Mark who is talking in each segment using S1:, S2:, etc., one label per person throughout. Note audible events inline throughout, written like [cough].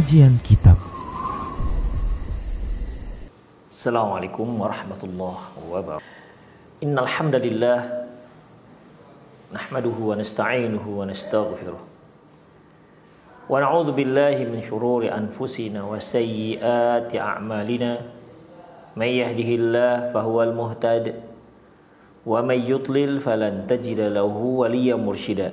S1: Kajian Kitab.
S2: Assalamualaikum warahmatullahi wabarakatuh. Innal hamdalillah nahmaduhu wa nasta'inuhu wa nastaghfiruh. Wa na'udzu billahi min shururi anfusina wa sayyiati a'malina. May yahdihillahu fahuwal muhtad wa may yudlil falan tajida lahu waliyyan mursyida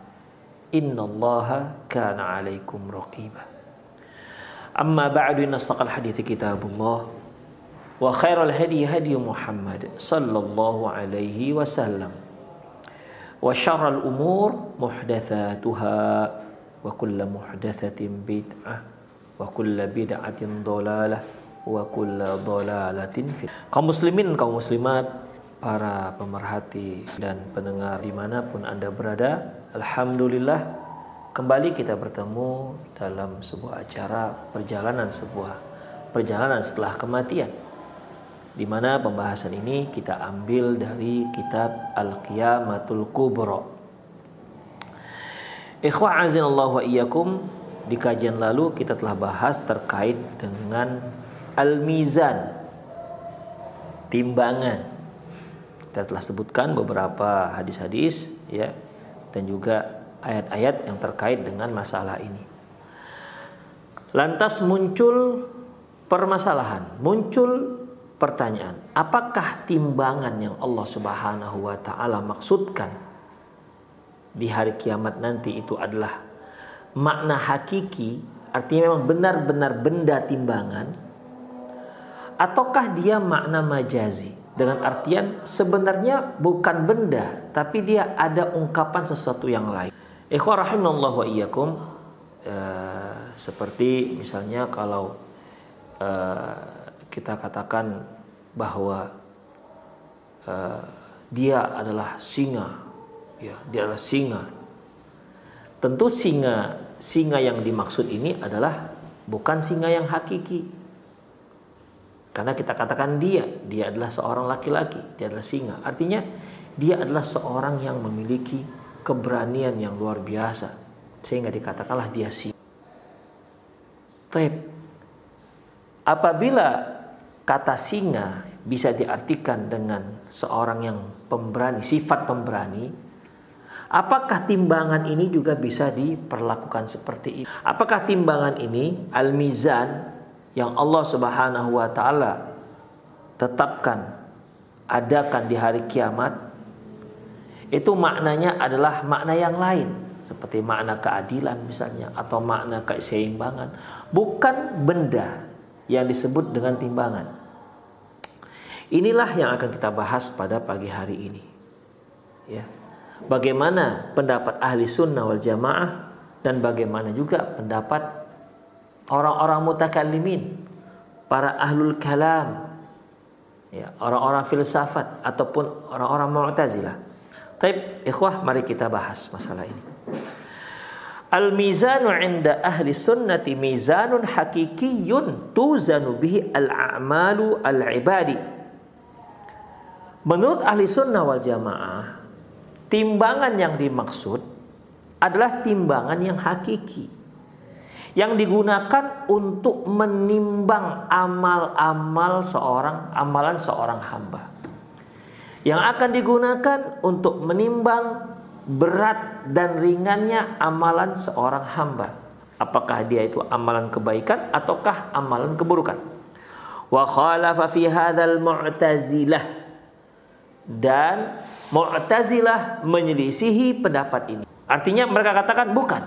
S2: Inna allaha kana alaikum raqiba Amma ba'du inna astaqal hadithi kitabullah Wa khairal hadi hadi Muhammad Sallallahu alaihi wasallam Wa syarral umur muhdathatuha Wa kulla muhdathatin bid'ah Wa kulla bid'atin dolalah Wa kulla dolalatin fi Kaum muslimin, kaum muslimat Para pemerhati dan pendengar di mana pun anda berada Alhamdulillah kembali kita bertemu dalam sebuah acara perjalanan sebuah perjalanan setelah kematian di mana pembahasan ini kita ambil dari kitab Al-Qiyamatul Kubra. Ikhwah azinallahu wa iyyakum di kajian lalu kita telah bahas terkait dengan al-mizan timbangan. Kita telah sebutkan beberapa hadis-hadis ya dan juga ayat-ayat yang terkait dengan masalah ini. Lantas muncul permasalahan, muncul pertanyaan, apakah timbangan yang Allah Subhanahu wa taala maksudkan di hari kiamat nanti itu adalah makna hakiki, artinya memang benar-benar benda timbangan ataukah dia makna majazi? Dengan artian sebenarnya bukan benda tapi dia ada ungkapan sesuatu yang lain. Ikhwah rahimallahu wa iyyakum uh, seperti misalnya kalau uh, kita katakan bahwa uh, dia adalah singa ya dia adalah singa tentu singa singa yang dimaksud ini adalah bukan singa yang hakiki karena kita katakan dia, dia adalah seorang laki-laki, dia adalah singa. Artinya dia adalah seorang yang memiliki keberanian yang luar biasa. Sehingga dikatakanlah dia singa. Taib. Apabila kata singa bisa diartikan dengan seorang yang pemberani, sifat pemberani, apakah timbangan ini juga bisa diperlakukan seperti itu? Apakah timbangan ini al-mizan yang Allah Subhanahu wa taala tetapkan adakan di hari kiamat itu maknanya adalah makna yang lain. Seperti makna keadilan misalnya atau makna keseimbangan. Bukan benda yang disebut dengan timbangan. Inilah yang akan kita bahas pada pagi hari ini. Ya. Bagaimana pendapat ahli sunnah wal jamaah dan bagaimana juga pendapat orang-orang mutakallimin, para ahlul kalam, ya, orang-orang filsafat ataupun orang-orang mu'tazilah. Taib, ikhwah, mari kita bahas masalah ini. Al-mizanu inda ahli sunnati mizanun hakikiyun tuzanu bihi al-a'malu al-ibadi. Menurut ahli sunnah wal jamaah, timbangan yang dimaksud adalah timbangan yang hakiki yang digunakan untuk menimbang amal-amal seorang amalan seorang hamba yang akan digunakan untuk menimbang berat dan ringannya amalan seorang hamba Apakah dia itu amalan kebaikan ataukah amalan keburukan? Wa khalafa fi hadzal mu'tazilah dan Mu'tazilah menyelisihi pendapat ini. Artinya mereka katakan bukan.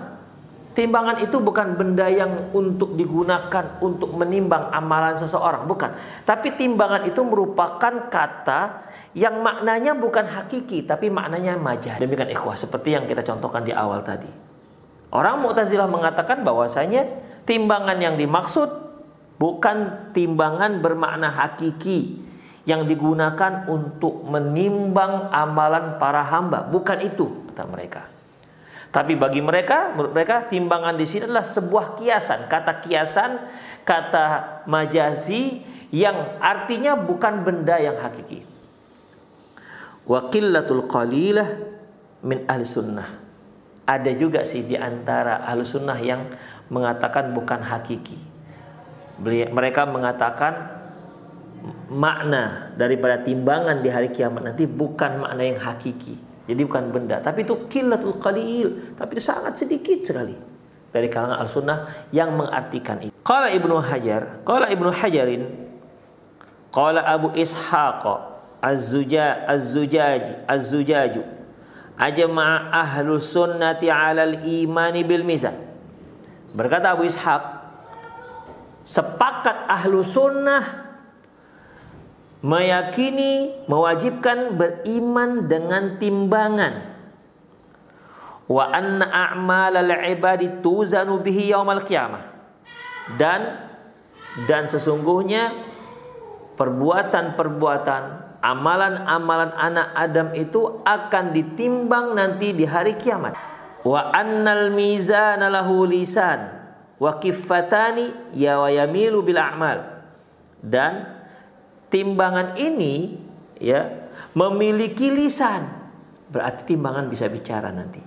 S2: Timbangan itu bukan benda yang untuk digunakan untuk menimbang amalan seseorang, bukan. Tapi timbangan itu merupakan kata yang maknanya bukan hakiki tapi maknanya majaz. Demikian ikhwah seperti yang kita contohkan di awal tadi. Orang Mu'tazilah mengatakan bahwasanya timbangan yang dimaksud bukan timbangan bermakna hakiki yang digunakan untuk menimbang amalan para hamba, bukan itu kata mereka. Tapi bagi mereka, menurut mereka timbangan di sini adalah sebuah kiasan. Kata kiasan, kata majazi yang artinya bukan benda yang hakiki. Wa qillatul qalilah min ahli sunnah. Ada juga sih di antara ahli sunnah yang mengatakan bukan hakiki. Mereka mengatakan makna daripada timbangan di hari kiamat nanti bukan makna yang hakiki. Jadi bukan benda, tapi itu kilatul qalil, tapi itu sangat sedikit sekali dari kalangan al-sunnah yang mengartikan itu. Qala Ibnu Hajar, qala Ibnu Hajarin, qala Abu Ishaq Az-Zuja Az-Zujaj Az-Zujaju ajma'a ahlu sunnati 'ala al-imani bil mizan. Berkata Abu Ishaq, sepakat ahlu sunnah meyakini mewajibkan beriman dengan timbangan. Wa anna a'malal ibadi tuzanu bihi yaumal qiyamah. Dan dan sesungguhnya perbuatan-perbuatan amalan-amalan anak Adam itu akan ditimbang nanti di hari kiamat. Wa annal mizana lahu lisan wa kiffatani ya wa yamilu bil a'mal. Dan timbangan ini ya memiliki lisan. Berarti timbangan bisa bicara nanti.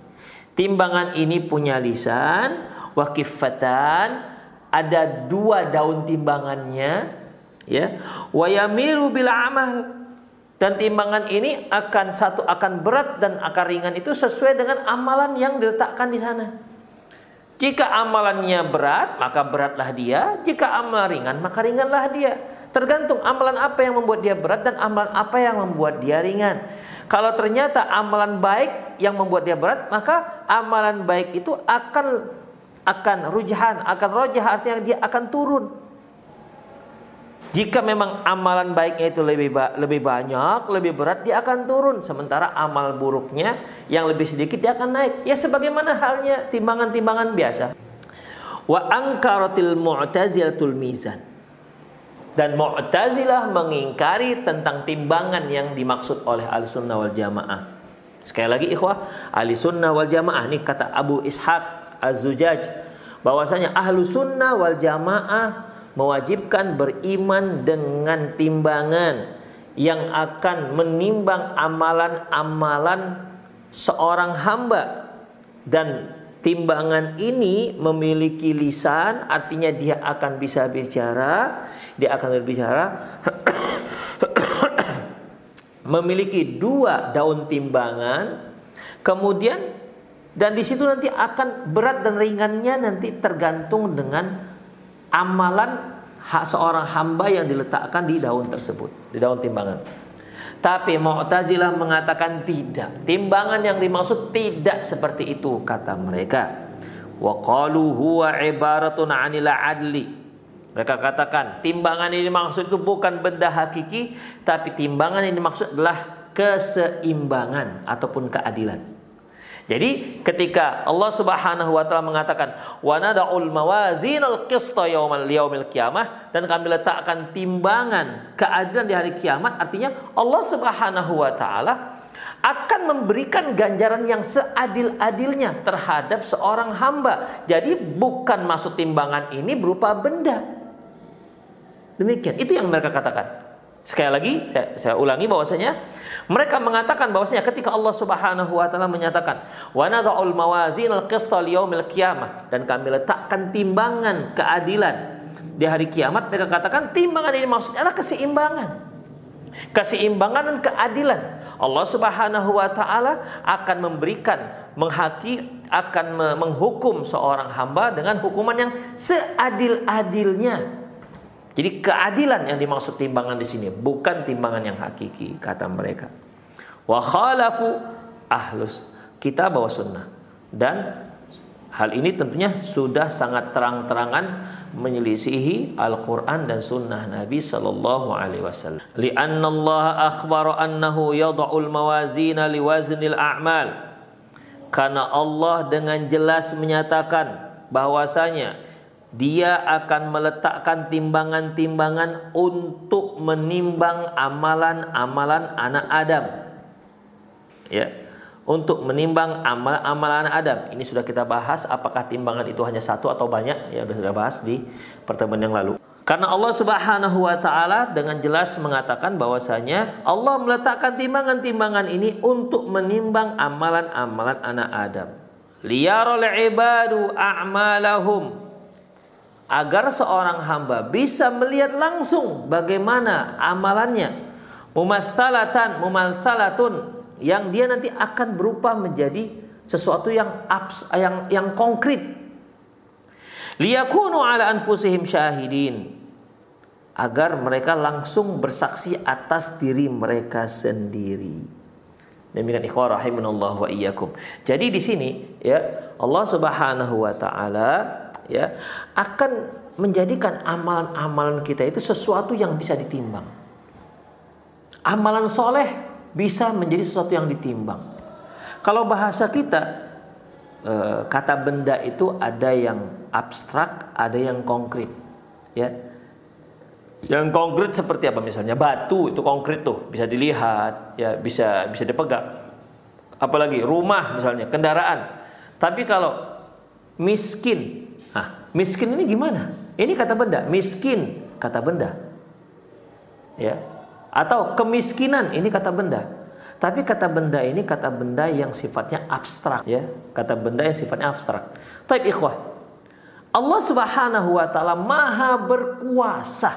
S2: Timbangan ini punya lisan, wakifatan, ada dua daun timbangannya, ya. Wayamilu bila amal dan timbangan ini akan satu akan berat dan akan ringan itu sesuai dengan amalan yang diletakkan di sana. Jika amalannya berat, maka beratlah dia. Jika amal ringan, maka ringanlah dia. Tergantung amalan apa yang membuat dia berat dan amalan apa yang membuat dia ringan. Kalau ternyata amalan baik yang membuat dia berat, maka amalan baik itu akan akan rujahan, akan rojah artinya dia akan turun. Jika memang amalan baiknya itu lebih ba lebih banyak, lebih berat, dia akan turun. Sementara amal buruknya yang lebih sedikit dia akan naik. Ya sebagaimana halnya timbangan-timbangan biasa. Wa angkaratil mu'tazilatul mizan dan Mu'tazilah mengingkari tentang timbangan yang dimaksud oleh Ahlussunnah wal Jamaah. Sekali lagi ikhwah, Ahlussunnah wal Jamaah ini kata Abu Ishaq Az-Zujaj bahwasanya Ahlussunnah wal Jamaah mewajibkan beriman dengan timbangan yang akan menimbang amalan-amalan seorang hamba dan timbangan ini memiliki lisan artinya dia akan bisa bicara dia akan berbicara. [coughs] Memiliki dua daun timbangan. Kemudian dan di situ nanti akan berat dan ringannya nanti tergantung dengan amalan hak seorang hamba yang diletakkan di daun tersebut di daun timbangan tapi Mu'tazilah mengatakan tidak. Timbangan yang dimaksud tidak seperti itu kata mereka. Wa qalu huwa adli. Mereka katakan timbangan ini maksud itu bukan benda hakiki, tapi timbangan ini maksud adalah keseimbangan ataupun keadilan. Jadi ketika Allah Subhanahu wa taala mengatakan wa nada'ul mawazinal qista yaumal yaumil qiyamah dan kami letakkan timbangan keadilan di hari kiamat artinya Allah Subhanahu wa taala akan memberikan ganjaran yang seadil-adilnya terhadap seorang hamba. Jadi bukan masuk timbangan ini berupa benda. Demikian. Itu yang mereka katakan. Sekali lagi saya, saya ulangi bahwasanya mereka mengatakan bahwasanya ketika Allah Subhanahu wa taala menyatakan wa nadha'ul mawazin al-qista liyaumil qiyamah dan kami letakkan timbangan keadilan di hari kiamat mereka katakan timbangan ini maksudnya adalah keseimbangan. keseimbangan dan keadilan. Allah Subhanahu wa taala akan memberikan menghaki akan menghukum seorang hamba dengan hukuman yang seadil-adilnya. Jadi keadilan yang dimaksud timbangan di sini bukan timbangan yang hakiki kata mereka. Wa khalafu ahlus kita bawa sunnah dan hal ini tentunya sudah sangat terang-terangan menyelisihi Al-Quran dan Sunnah Nabi Sallallahu Alaihi Wasallam. Lianna Allah akhbara annahu yada'ul mawazina liwaznil a'mal. Karena Allah dengan jelas menyatakan bahwasanya dia akan meletakkan timbangan-timbangan untuk menimbang amalan-amalan anak Adam. Ya untuk menimbang amal-amalan Adam. Ini sudah kita bahas apakah timbangan itu hanya satu atau banyak ya sudah kita bahas di pertemuan yang lalu. Karena Allah Subhanahu wa taala dengan jelas mengatakan bahwasanya Allah meletakkan timbangan-timbangan ini untuk menimbang amalan-amalan anak Adam. Liyarul ibadu a'malahum agar seorang hamba bisa melihat langsung bagaimana amalannya. Mumatsalatan, mumatsalatun yang dia nanti akan berupa menjadi sesuatu yang abs, yang yang konkret. Liyakunu ala anfusihim syahidin agar mereka langsung bersaksi atas diri mereka sendiri. Demikian ikhwah wa iyyakum. Jadi di sini ya Allah Subhanahu wa taala ya akan menjadikan amalan-amalan kita itu sesuatu yang bisa ditimbang. Amalan soleh bisa menjadi sesuatu yang ditimbang. Kalau bahasa kita eh, kata benda itu ada yang abstrak, ada yang konkret, ya. Yang konkret seperti apa misalnya batu itu konkret tuh bisa dilihat, ya bisa bisa dipegang. Apalagi rumah misalnya, kendaraan. Tapi kalau miskin, nah miskin ini gimana? Ini kata benda, miskin kata benda. Ya, atau kemiskinan ini kata benda. Tapi kata benda ini kata benda yang sifatnya abstrak ya, kata benda yang sifatnya abstrak. Tapi ikhwah, Allah Subhanahu wa taala maha berkuasa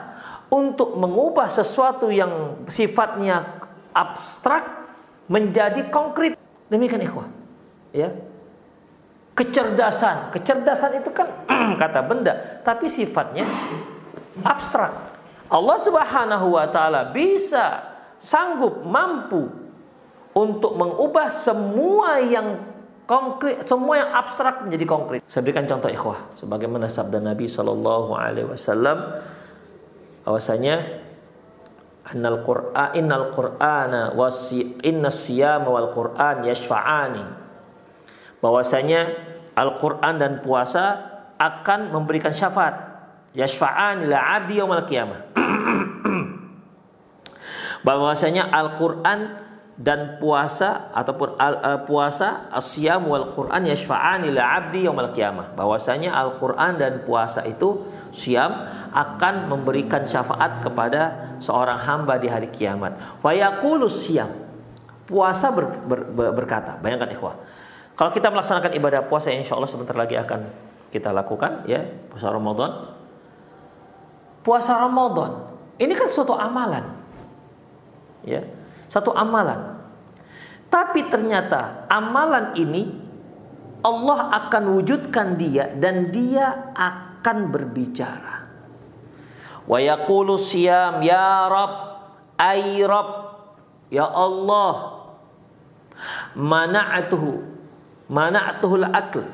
S2: untuk mengubah sesuatu yang sifatnya abstrak menjadi konkret. Demikian ikhwah. Ya. Kecerdasan, kecerdasan itu kan [clears throat] kata benda, tapi sifatnya abstrak. Allah Subhanahu wa taala bisa sanggup mampu untuk mengubah semua yang konkret, semua yang abstrak menjadi konkret. Saya berikan contoh ikhwah sebagaimana sabda Nabi sallallahu alaihi wasallam bahwasanya annal qur'an innal qur'ana wasi inna siyama wal qur'an yashfa'ani bahwasanya Al-Qur'an dan puasa akan memberikan syafaat yashfa'ani la 'abdi yaumil qiyamah [clears throat] bahwasanya Al-Qur'an dan puasa ataupun al, uh, puasa asyam wal Quran yashfa'ani la 'abdi yaumil qiyamah. Bahwasanya Al-Qur'an dan puasa itu siam akan memberikan syafaat kepada seorang hamba di hari kiamat. Wa yaqulu siam. Puasa ber, ber, ber, berkata, bayangkan ikhwah. Kalau kita melaksanakan ibadah puasa insya Allah sebentar lagi akan kita lakukan ya puasa Ramadan. Puasa Ramadan ini kan suatu amalan ya satu amalan tapi ternyata amalan ini Allah akan wujudkan dia dan dia akan berbicara wa yaqulu siyam ya rab ay rab ya Allah mana'atuhu mana'atuhu al-akl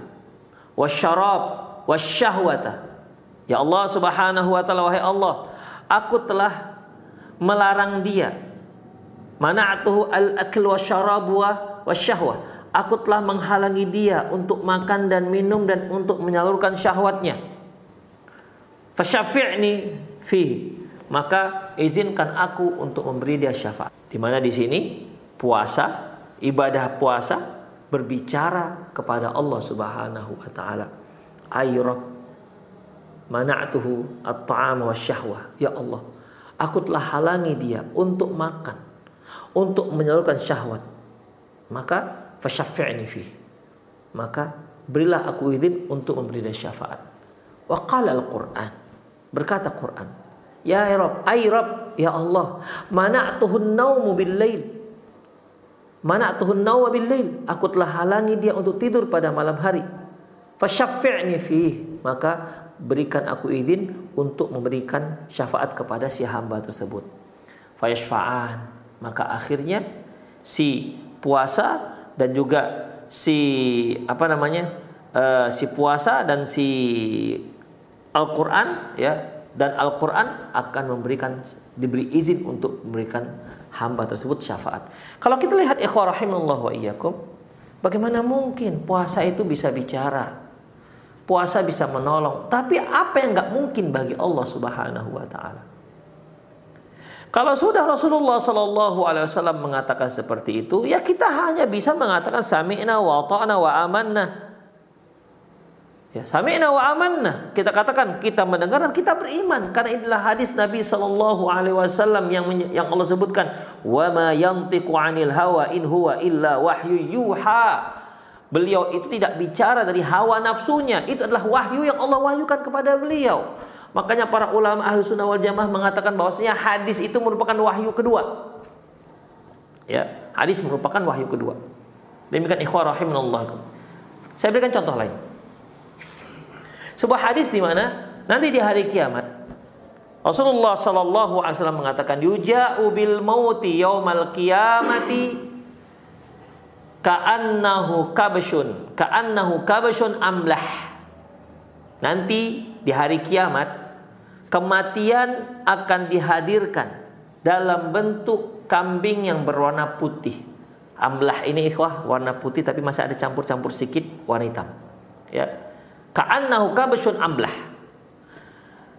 S2: wasyarab wasyahwata ya Allah subhanahu wa ta'ala wahai Allah aku telah melarang dia Mana'atuhu al-akl wa syarab wa syahwah. Aku telah menghalangi dia untuk makan dan minum dan untuk menyalurkan syahwatnya. Fasyafi'ni fihi. Maka izinkan aku untuk memberi dia syafaat. Di mana di sini puasa, ibadah puasa berbicara kepada Allah Subhanahu wa taala. Ayrab mana'tuhu at-ta'am wa syahwah. Ya Allah, aku telah halangi dia untuk makan untuk menyalurkan syahwat maka fasyafi'ni fi maka berilah aku izin untuk memberi dia syafaat wa qala al-Qur'an berkata Quran ya Rabb ay Rabb ya Allah, mana'tuhun naumu bil lail. Mana'tuhun nauma bil lail. Aku telah halangi dia untuk tidur pada malam hari. Fasyaffi'ni fih. Maka berikan aku izin untuk memberikan syafaat kepada si hamba tersebut. Fayashfa'an. Maka akhirnya si puasa dan juga si apa namanya uh, si puasa dan si Al-Quran ya dan Al-Quran akan memberikan diberi izin untuk memberikan hamba tersebut syafaat. Kalau kita lihat ikhwah rahimallahu wa iyyakum, bagaimana mungkin puasa itu bisa bicara? Puasa bisa menolong, tapi apa yang nggak mungkin bagi Allah Subhanahu wa taala? Kalau sudah Rasulullah Shallallahu Alaihi Wasallam mengatakan seperti itu, ya kita hanya bisa mengatakan sami'na wa ta'na wa amanna. Ya, sami'na wa amanna. Kita katakan kita mendengar dan kita beriman karena inilah hadis Nabi sallallahu alaihi wasallam yang yang Allah sebutkan wa ma yantiqu 'anil hawa in huwa illa wahyu yuha. Beliau itu tidak bicara dari hawa nafsunya, itu adalah wahyu yang Allah wahyukan kepada beliau. Makanya para ulama ahli sunnah wal jamaah mengatakan bahwasanya hadis itu merupakan wahyu kedua. Ya, hadis merupakan wahyu kedua. Demikian ikhwah rahimanallah. Saya berikan contoh lain. Sebuah hadis di mana nanti di hari kiamat Rasulullah Shallallahu Alaihi Wasallam mengatakan yuja'u bil mauti yaumal kiamati ka'annahu kabshun. Ka'annahu kabshun amlah nanti di hari kiamat kematian akan dihadirkan dalam bentuk kambing yang berwarna putih. Amlah ini ikhwah warna putih tapi masih ada campur-campur sedikit warna hitam. Ya ka'annahu kabsyun amlah.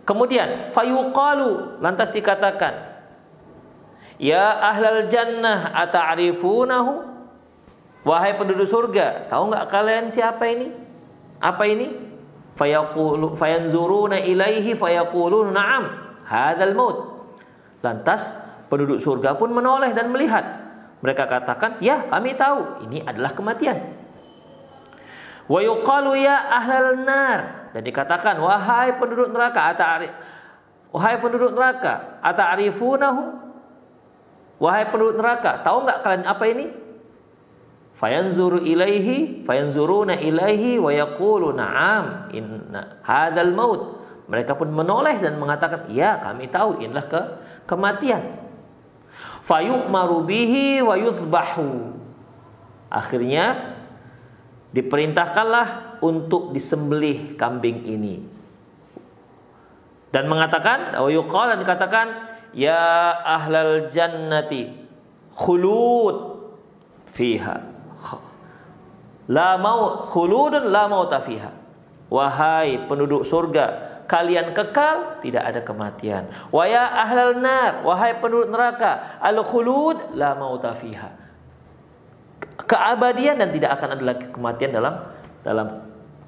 S2: Kemudian fayuqalu lantas dikatakan Ya ahlal jannah ata'rifunahu Wahai penduduk surga, tahu nggak kalian siapa ini? Apa ini? Fayaqulu fayanzuruna ilaihi fayaqulun na'am, hadzal maut. Lantas penduduk surga pun menoleh dan melihat. Mereka katakan, "Ya, kami tahu, ini adalah kematian." Wa yuqalu ya ahlal nar. Dan dikatakan wahai penduduk neraka ata'ari wahai penduduk neraka ata'rifunahu? Wahai penduduk neraka tahu nggak kalian apa ini? Fayanzuru ilaihi fayanzuruna ilaihi wa yaqulu na'am inna hadzal maut. Mereka pun menoleh dan mengatakan ya kami tahu inilah ke kematian. Fayu'maru bihi wa yuthbahu akhirnya diperintahkanlah untuk disembelih kambing ini. Dan mengatakan oh yuqala dikatakan ya ahlal jannati khulud fiha. La mau khuludun la mauta fiha. Wahai penduduk surga kalian kekal tidak ada kematian. Wa ya ahlal nar wahai penduduk neraka al khulud la mauta fiha keabadian dan tidak akan ada lagi kematian dalam dalam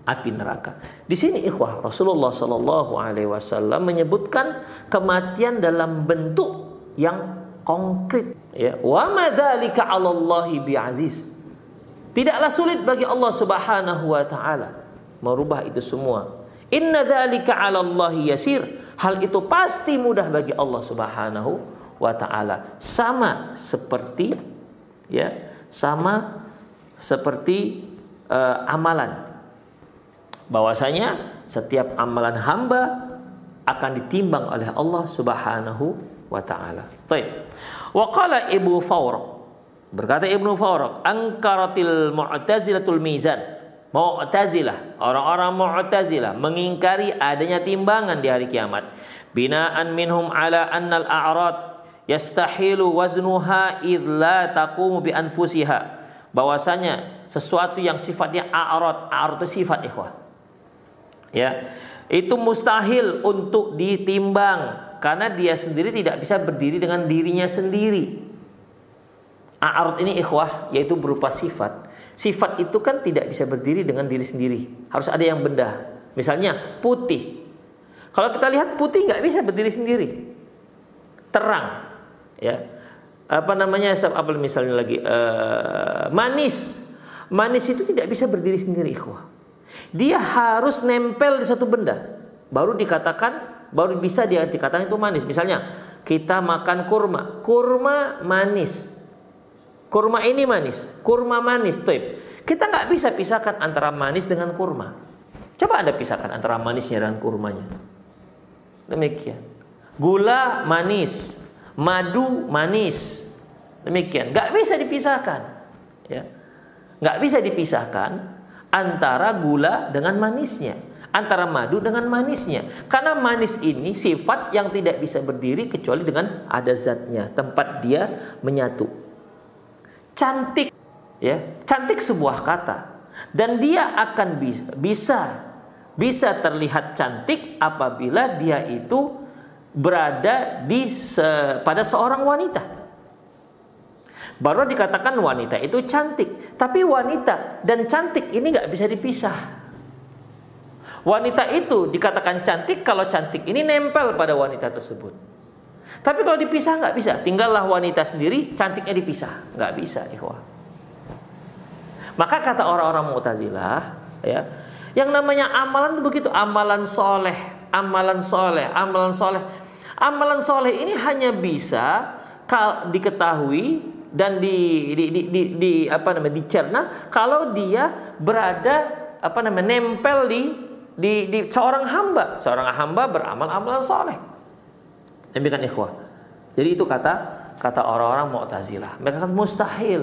S2: api neraka. Di sini ikhwah Rasulullah Shallallahu Alaihi Wasallam menyebutkan kematian dalam bentuk yang konkret. Ya, wa madzalika 'alallahi bi'aziz. Tidaklah sulit bagi Allah Subhanahu wa taala merubah itu semua. Inna dzalika 'alallahi yasir. Hal itu pasti mudah bagi Allah Subhanahu wa taala. Sama seperti ya sama seperti uh, amalan. Bahwasanya setiap amalan hamba akan ditimbang oleh Allah Subhanahu wa taala. Baik. Wa qala Ibu Fawraq berkata Ibnu Fawraq angkaratil mu'tazilatul mizan. Mu'tazilah, orang-orang Mu'tazilah mengingkari adanya timbangan di hari kiamat. Binaan minhum ala annal a'rad yastahilu waznuha idla taqumu bi anfusiha. Bahwasanya sesuatu yang sifatnya a'rad a'rad itu sifat ikhwah. Ya. Itu mustahil untuk ditimbang karena dia sendiri tidak bisa berdiri dengan dirinya sendiri. A'rad ini ikhwah yaitu berupa sifat. Sifat itu kan tidak bisa berdiri dengan diri sendiri. Harus ada yang benda. Misalnya putih. Kalau kita lihat putih nggak bisa berdiri sendiri. Terang ya apa namanya apa misalnya lagi uh, manis manis itu tidak bisa berdiri sendiri ikhwah dia harus nempel di satu benda baru dikatakan baru bisa dia dikatakan itu manis misalnya kita makan kurma. Kurma manis. Kurma ini manis. Kurma manis. Tuh. Kita nggak bisa pisahkan antara manis dengan kurma. Coba Anda pisahkan antara manisnya dan kurmanya. Demikian. Gula manis, madu manis. Demikian. Nggak bisa dipisahkan. Ya. Nggak bisa dipisahkan antara gula dengan manisnya antara madu dengan manisnya. Karena manis ini sifat yang tidak bisa berdiri kecuali dengan ada zatnya, tempat dia menyatu. Cantik ya, cantik sebuah kata dan dia akan bisa bisa bisa terlihat cantik apabila dia itu berada di se, pada seorang wanita. Baru dikatakan wanita itu cantik, tapi wanita dan cantik ini nggak bisa dipisah. Wanita itu dikatakan cantik kalau cantik ini nempel pada wanita tersebut. Tapi kalau dipisah nggak bisa. Tinggallah wanita sendiri, cantiknya dipisah. Nggak bisa, ikhwah. Maka kata orang-orang Mu'tazilah, ya, yang namanya amalan itu begitu, amalan soleh, amalan soleh, amalan soleh. Amalan soleh ini hanya bisa diketahui dan di, di, di, di, di apa namanya dicerna kalau dia berada apa namanya nempel di di, di seorang hamba. Seorang hamba beramal amalan soleh. Demikian ikhwah. Jadi itu kata kata orang-orang Mu'tazilah. Mereka kata mustahil.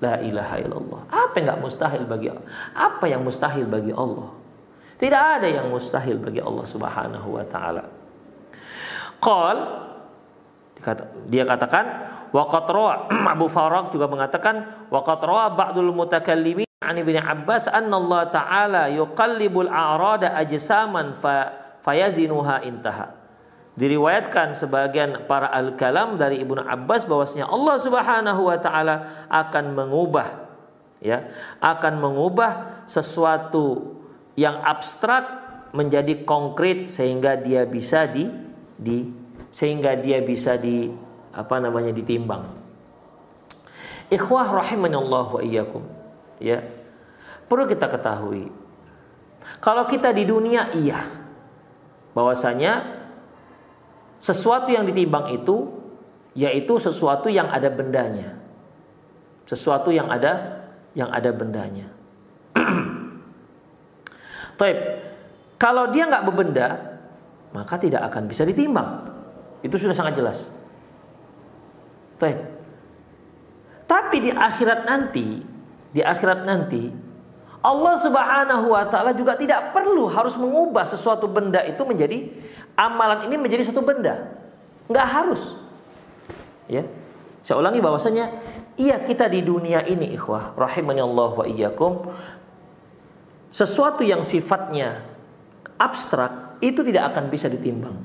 S2: La ilaha illallah. Apa yang nggak mustahil bagi? Apa yang mustahil bagi Allah? Tidak ada yang mustahil bagi Allah Subhanahu wa taala. Qal dia katakan waqat [clears throat] Abu Farag juga mengatakan waqat ba'dul mutakallimin an Ibnu Abbas anna Allah Ta'ala yuqallibul a'rada ajsaman fa fayazinuha intaha. Diriwayatkan sebagian para al-kalam dari Ibnu Abbas bahwasanya Allah Subhanahu wa taala akan mengubah ya, akan mengubah sesuatu yang abstrak menjadi konkret sehingga dia bisa di, di sehingga dia bisa di apa namanya ditimbang. Ikhwah Allah wa iyyakum. Ya. Perlu kita ketahui kalau kita di dunia iya. Bahwasanya sesuatu yang ditimbang itu yaitu sesuatu yang ada bendanya. Sesuatu yang ada yang ada bendanya. [clears throat] Taib. Kalau dia nggak berbenda, maka tidak akan bisa ditimbang. Itu sudah sangat jelas. Taib. Tapi di akhirat nanti di akhirat nanti Allah Subhanahu wa taala juga tidak perlu harus mengubah sesuatu benda itu menjadi amalan ini menjadi satu benda. Enggak harus. Ya. Saya ulangi bahwasanya iya kita di dunia ini ikhwah rahimani Allah wa iyyakum sesuatu yang sifatnya abstrak itu tidak akan bisa ditimbang.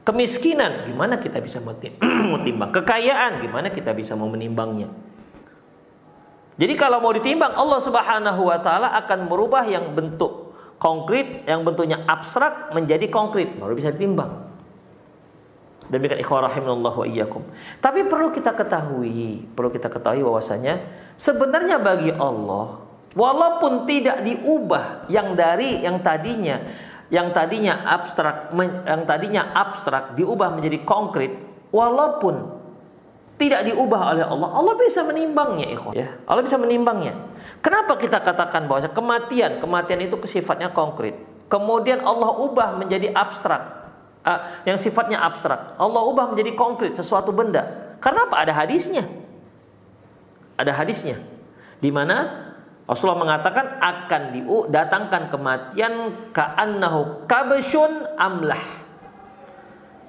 S2: Kemiskinan gimana kita bisa menimbang? [clears throat] Kekayaan gimana kita bisa mau menimbangnya? Jadi kalau mau ditimbang Allah Subhanahu wa taala akan merubah yang bentuk konkret yang bentuknya abstrak menjadi konkret baru bisa ditimbang. Demikian rahimallahu wa iyyakum. Tapi perlu kita ketahui, perlu kita ketahui bahwasanya sebenarnya bagi Allah walaupun tidak diubah yang dari yang tadinya yang tadinya abstrak yang tadinya abstrak diubah menjadi konkret walaupun tidak diubah oleh Allah, Allah bisa menimbangnya, ikhwan. Ya, Allah bisa menimbangnya. Kenapa kita katakan bahwa kematian, kematian itu sifatnya konkret. Kemudian Allah ubah menjadi abstrak. Uh, yang sifatnya abstrak. Allah ubah menjadi konkret sesuatu benda. Karena apa? Ada hadisnya. Ada hadisnya. Di mana Rasulullah mengatakan akan didatangkan kematian ka'annahu kabsyun amlah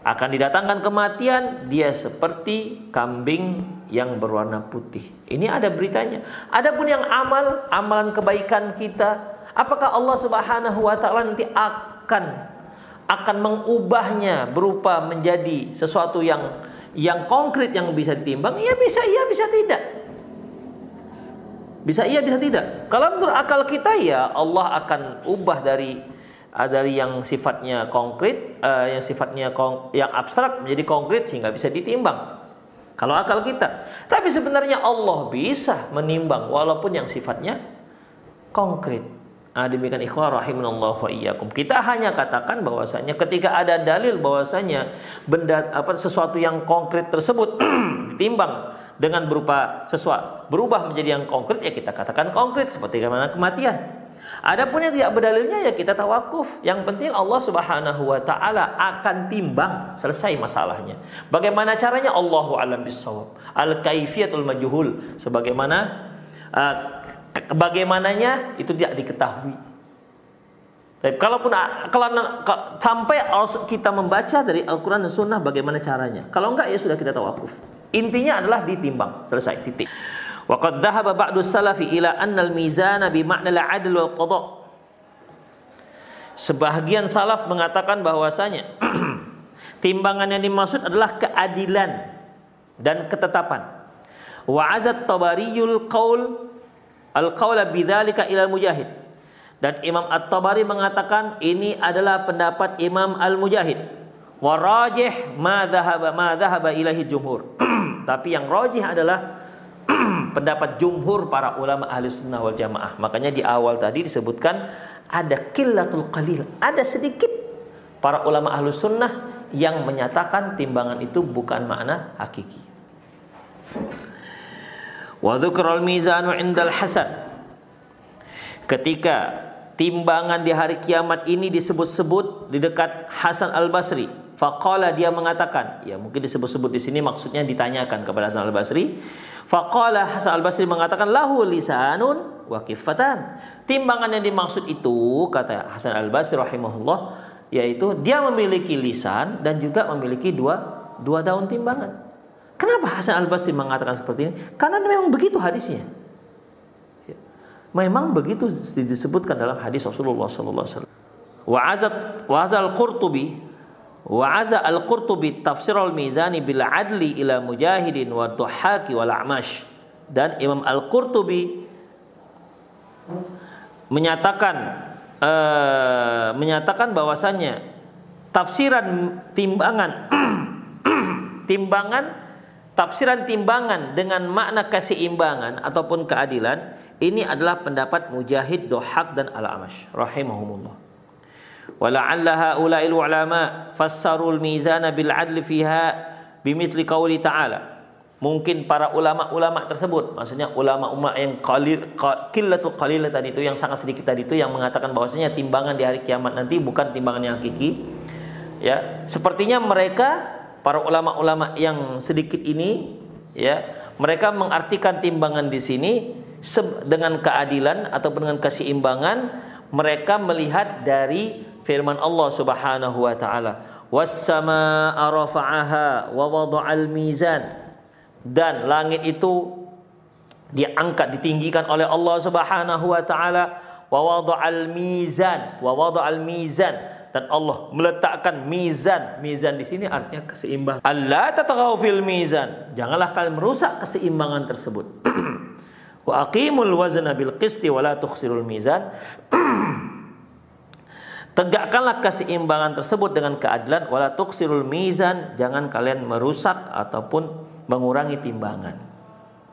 S2: akan didatangkan kematian dia seperti kambing yang berwarna putih. Ini ada beritanya. Adapun yang amal, amalan kebaikan kita, apakah Allah Subhanahu wa taala nanti akan akan mengubahnya berupa menjadi sesuatu yang yang konkret yang bisa ditimbang? Iya bisa, iya bisa tidak. Bisa iya, bisa tidak. Kalau menurut akal kita ya Allah akan ubah dari dari yang sifatnya konkret, uh, yang sifatnya kong, yang abstrak menjadi konkret sehingga bisa ditimbang. Kalau akal kita, tapi sebenarnya Allah bisa menimbang walaupun yang sifatnya konkret. Ah, demikian ikhwah rahimanallah wa iyyakum. Kita hanya katakan bahwasanya ketika ada dalil bahwasanya benda apa sesuatu yang konkret tersebut [clears throat] ditimbang dengan berupa sesuatu berubah menjadi yang konkret ya kita katakan konkret seperti bagaimana kematian. Adapun yang tidak berdalilnya ya kita tawakuf. Yang penting Allah Subhanahu wa taala akan timbang selesai masalahnya. Bagaimana caranya Allahu alam bisawab. Al kaifiyatul majhul sebagaimana uh, bagaimananya itu tidak diketahui. Tapi kalaupun kalau sampai kita membaca dari Al-Quran dan Sunnah bagaimana caranya. Kalau enggak ya sudah kita tawakuf. Intinya adalah ditimbang, selesai titik. Wa qad dhahaba ba'du salafi ila anna al-mizana bi ma'na al-'adl wal qada. Sebahagian salaf mengatakan bahwasanya [clears throat] timbangan yang dimaksud adalah keadilan dan ketetapan. Wa azat tabariyul qaul Al-qawla bidzalika ila mujahid. Dan Imam At-Tabari mengatakan ini adalah pendapat Imam Al-Mujahid. Wa rajih ma dhahaba ma dhahaba ilahi jumhur. [clears throat] Tapi yang rajih adalah [clears throat] pendapat jumhur para ulama ahli sunnah wal jamaah. Makanya di awal tadi disebutkan ada killatul qalil, ada sedikit para ulama ahli sunnah yang menyatakan timbangan itu bukan makna hakiki. Wa dzukral mizanu indal hasan. Ketika timbangan di hari kiamat ini disebut-sebut di dekat Hasan Al-Basri, faqala dia mengatakan, ya mungkin disebut-sebut di sini maksudnya ditanyakan kepada Hasan Al-Basri. Faqala Hasan Al-Basri mengatakan lahu lisanun wa kifatan. Timbangan yang dimaksud itu kata Hasan Al-Basri rahimahullah yaitu dia memiliki lisan dan juga memiliki dua dua daun timbangan. Kenapa Hasan Al Basri mengatakan seperti ini? Karena memang begitu hadisnya. Ya. Memang begitu disebutkan dalam hadis Rasulullah Sallallahu Alaihi Wasallam. Wa'azat wa'azal Qurtubi wa'aza al Qurtubi tafsir al Mizani bil adli ila mujahidin wa tuhaki wal a'mash dan Imam al Qurtubi menyatakan uh, menyatakan bahwasannya tafsiran timbangan [clears throat] timbangan tafsiran timbangan dengan makna keseimbangan ataupun keadilan ini adalah pendapat Mujahid, Dohak dan Al-Amash rahimahumullah. Haula'il ulama fassarul mizana bil adli fiha bimithli qauli ta'ala. Mungkin para ulama-ulama tersebut, maksudnya ulama-ulama yang qalil qillatul qalil tadi itu yang sangat sedikit tadi itu yang mengatakan bahwasanya timbangan di hari kiamat nanti bukan timbangan yang hakiki. Ya, sepertinya mereka para ulama-ulama yang sedikit ini ya mereka mengartikan timbangan di sini dengan keadilan atau dengan keseimbangan mereka melihat dari firman Allah Subhanahu wa taala was-samaa'a rafa'aha wa wada'al mizan dan langit itu diangkat ditinggikan oleh Allah Subhanahu wa taala wa wada'al mizan wa wada'al mizan dan Allah meletakkan mizan. Mizan di sini artinya keseimbangan. Allah tataghaw fil mizan. Janganlah kalian merusak keseimbangan tersebut. [clears throat] Wa aqimul wazna bil qisti wa la tukhsirul mizan. [clears throat] Tegakkanlah keseimbangan tersebut dengan keadilan wala tuksirul mizan, jangan kalian merusak ataupun mengurangi timbangan.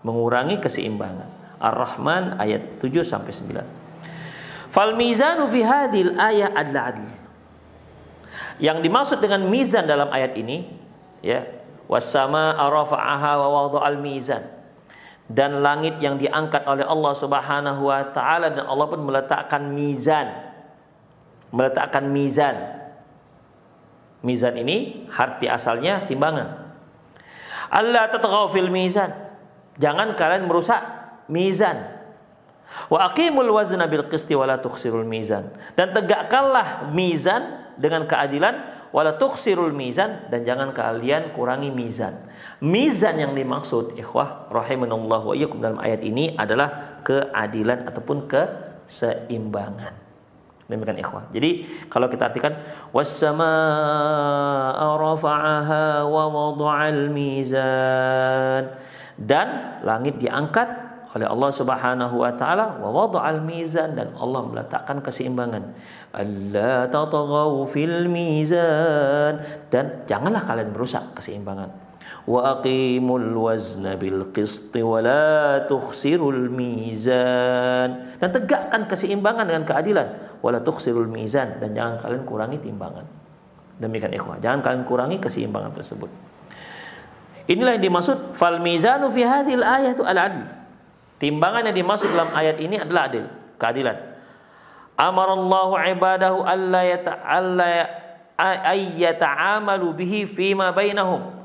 S2: Mengurangi keseimbangan. Ar-Rahman ayat 7 sampai 9. Fal mizanu fi hadhil ayat adalah adl. Yang dimaksud dengan mizan dalam ayat ini ya wasama arafa'aha wa wada'al mizan dan langit yang diangkat oleh Allah Subhanahu wa taala dan Allah pun meletakkan mizan meletakkan mizan. Mizan ini arti asalnya timbangan. Allah tatghaw fil mizan. Jangan kalian merusak mizan. Wa aqimul wazna bil qisti wa la tukhsirul mizan. Dan tegakkanlah mizan dengan keadilan wala tukhsirul mizan dan jangan kalian kurangi mizan. Mizan yang dimaksud ikhwah rahimanallah wa iyyakum dalam ayat ini adalah keadilan ataupun keseimbangan. Demikian ikhwah. Jadi kalau kita artikan was-samaa'a rafa'aha wa wada'al mizan dan langit diangkat oleh Allah Subhanahu wa taala wa wada'al mizan dan Allah meletakkan keseimbangan. Allah tataghaw fil mizan dan janganlah kalian merusak keseimbangan. Bil qist wa la tukhsirul mizan. Dan tegakkan keseimbangan dengan keadilan. Wa la tukhsirul mizan. Dan jangan kalian kurangi timbangan. Demikian ikhwah. Jangan kalian kurangi keseimbangan tersebut. Inilah yang dimaksud fal mizanu fi hadhil ayatu al adl. Timbangan yang dimaksud dalam ayat ini adalah adil keadilan. Amarallahu ibadahu alla yata'alla ayyata'amalu bihi fima bainahum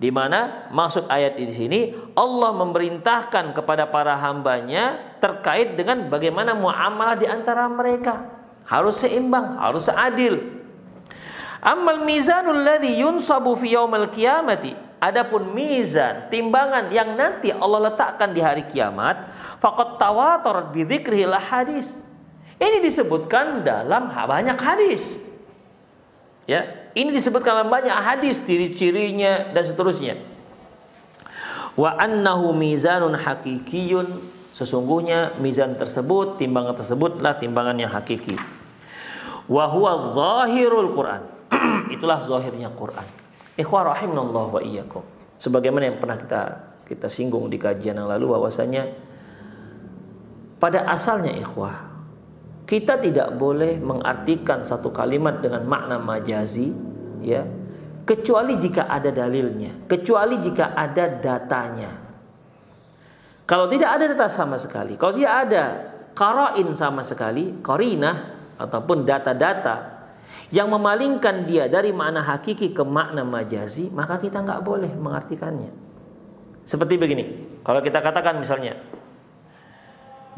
S2: di mana maksud ayat di sini Allah memerintahkan kepada para hambanya terkait dengan bagaimana muamalah di antara mereka harus seimbang, harus adil. Amal mizanul ladzi yunsabu fi yaumil qiyamati Adapun mizan, timbangan yang nanti Allah letakkan di hari kiamat, faqad tawatarat bi hadis. Ini disebutkan dalam banyak hadis. Ya, ini disebutkan dalam banyak hadis ciri-cirinya dan seterusnya. Wa annahu mizanun hakikiyun sesungguhnya mizan tersebut timbangan tersebutlah timbangan yang hakiki. Wa huwa zahirul Quran. [clears throat] Itulah zahirnya Quran. Ikhwah rahimanallah wa iyyakum. Sebagaimana yang pernah kita kita singgung di kajian yang lalu bahwasanya pada asalnya ikhwah kita tidak boleh mengartikan satu kalimat dengan makna majazi, ya, kecuali jika ada dalilnya, kecuali jika ada datanya. Kalau tidak ada data sama sekali, kalau tidak ada karain sama sekali, korinah ataupun data-data yang memalingkan dia dari makna hakiki ke makna majazi, maka kita nggak boleh mengartikannya. Seperti begini, kalau kita katakan misalnya,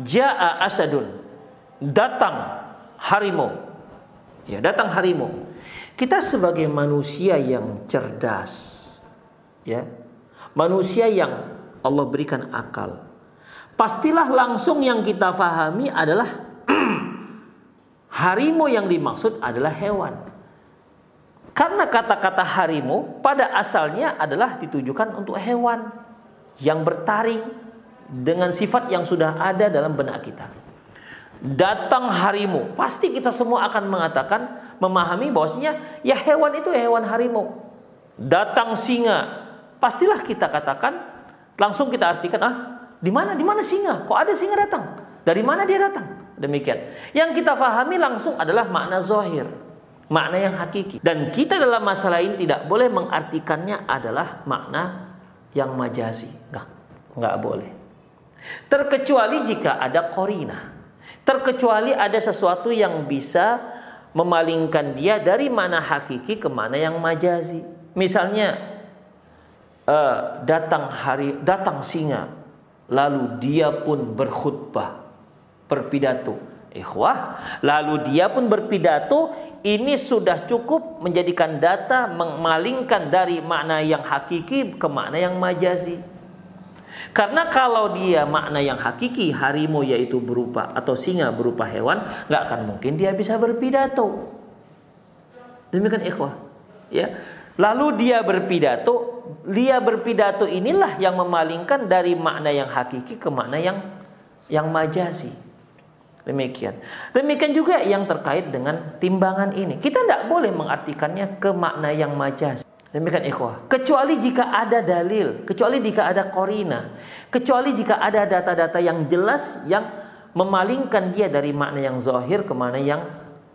S2: Ja'a asadun datang harimau. Ya, datang harimau. Kita sebagai manusia yang cerdas, ya, manusia yang Allah berikan akal, pastilah langsung yang kita fahami adalah [clears throat] harimau yang dimaksud adalah hewan. Karena kata-kata harimau pada asalnya adalah ditujukan untuk hewan yang bertaring dengan sifat yang sudah ada dalam benak kita datang harimau, pasti kita semua akan mengatakan memahami bahwasanya ya hewan itu hewan harimau. Datang singa, pastilah kita katakan langsung kita artikan ah di mana di mana singa? Kok ada singa datang? Dari mana dia datang? Demikian. Yang kita fahami langsung adalah makna zohir, makna yang hakiki. Dan kita dalam masalah ini tidak boleh mengartikannya adalah makna yang majazi. Enggak, enggak boleh. Terkecuali jika ada korina terkecuali ada sesuatu yang bisa memalingkan dia dari mana hakiki ke mana yang majazi. Misalnya uh, datang hari datang singa lalu dia pun berkhutbah berpidato. Ikhwah, lalu dia pun berpidato ini sudah cukup menjadikan data memalingkan dari makna yang hakiki ke makna yang majazi. Karena kalau dia makna yang hakiki harimau yaitu berupa atau singa berupa hewan, nggak akan mungkin dia bisa berpidato. Demikian ikhwah. Ya. Lalu dia berpidato, dia berpidato inilah yang memalingkan dari makna yang hakiki ke makna yang yang majazi. Demikian. Demikian juga yang terkait dengan timbangan ini. Kita tidak boleh mengartikannya ke makna yang majazi. Demikian ikhwah. Kecuali jika ada dalil, kecuali jika ada korina, kecuali jika ada data-data yang jelas yang memalingkan dia dari makna yang zahir ke mana yang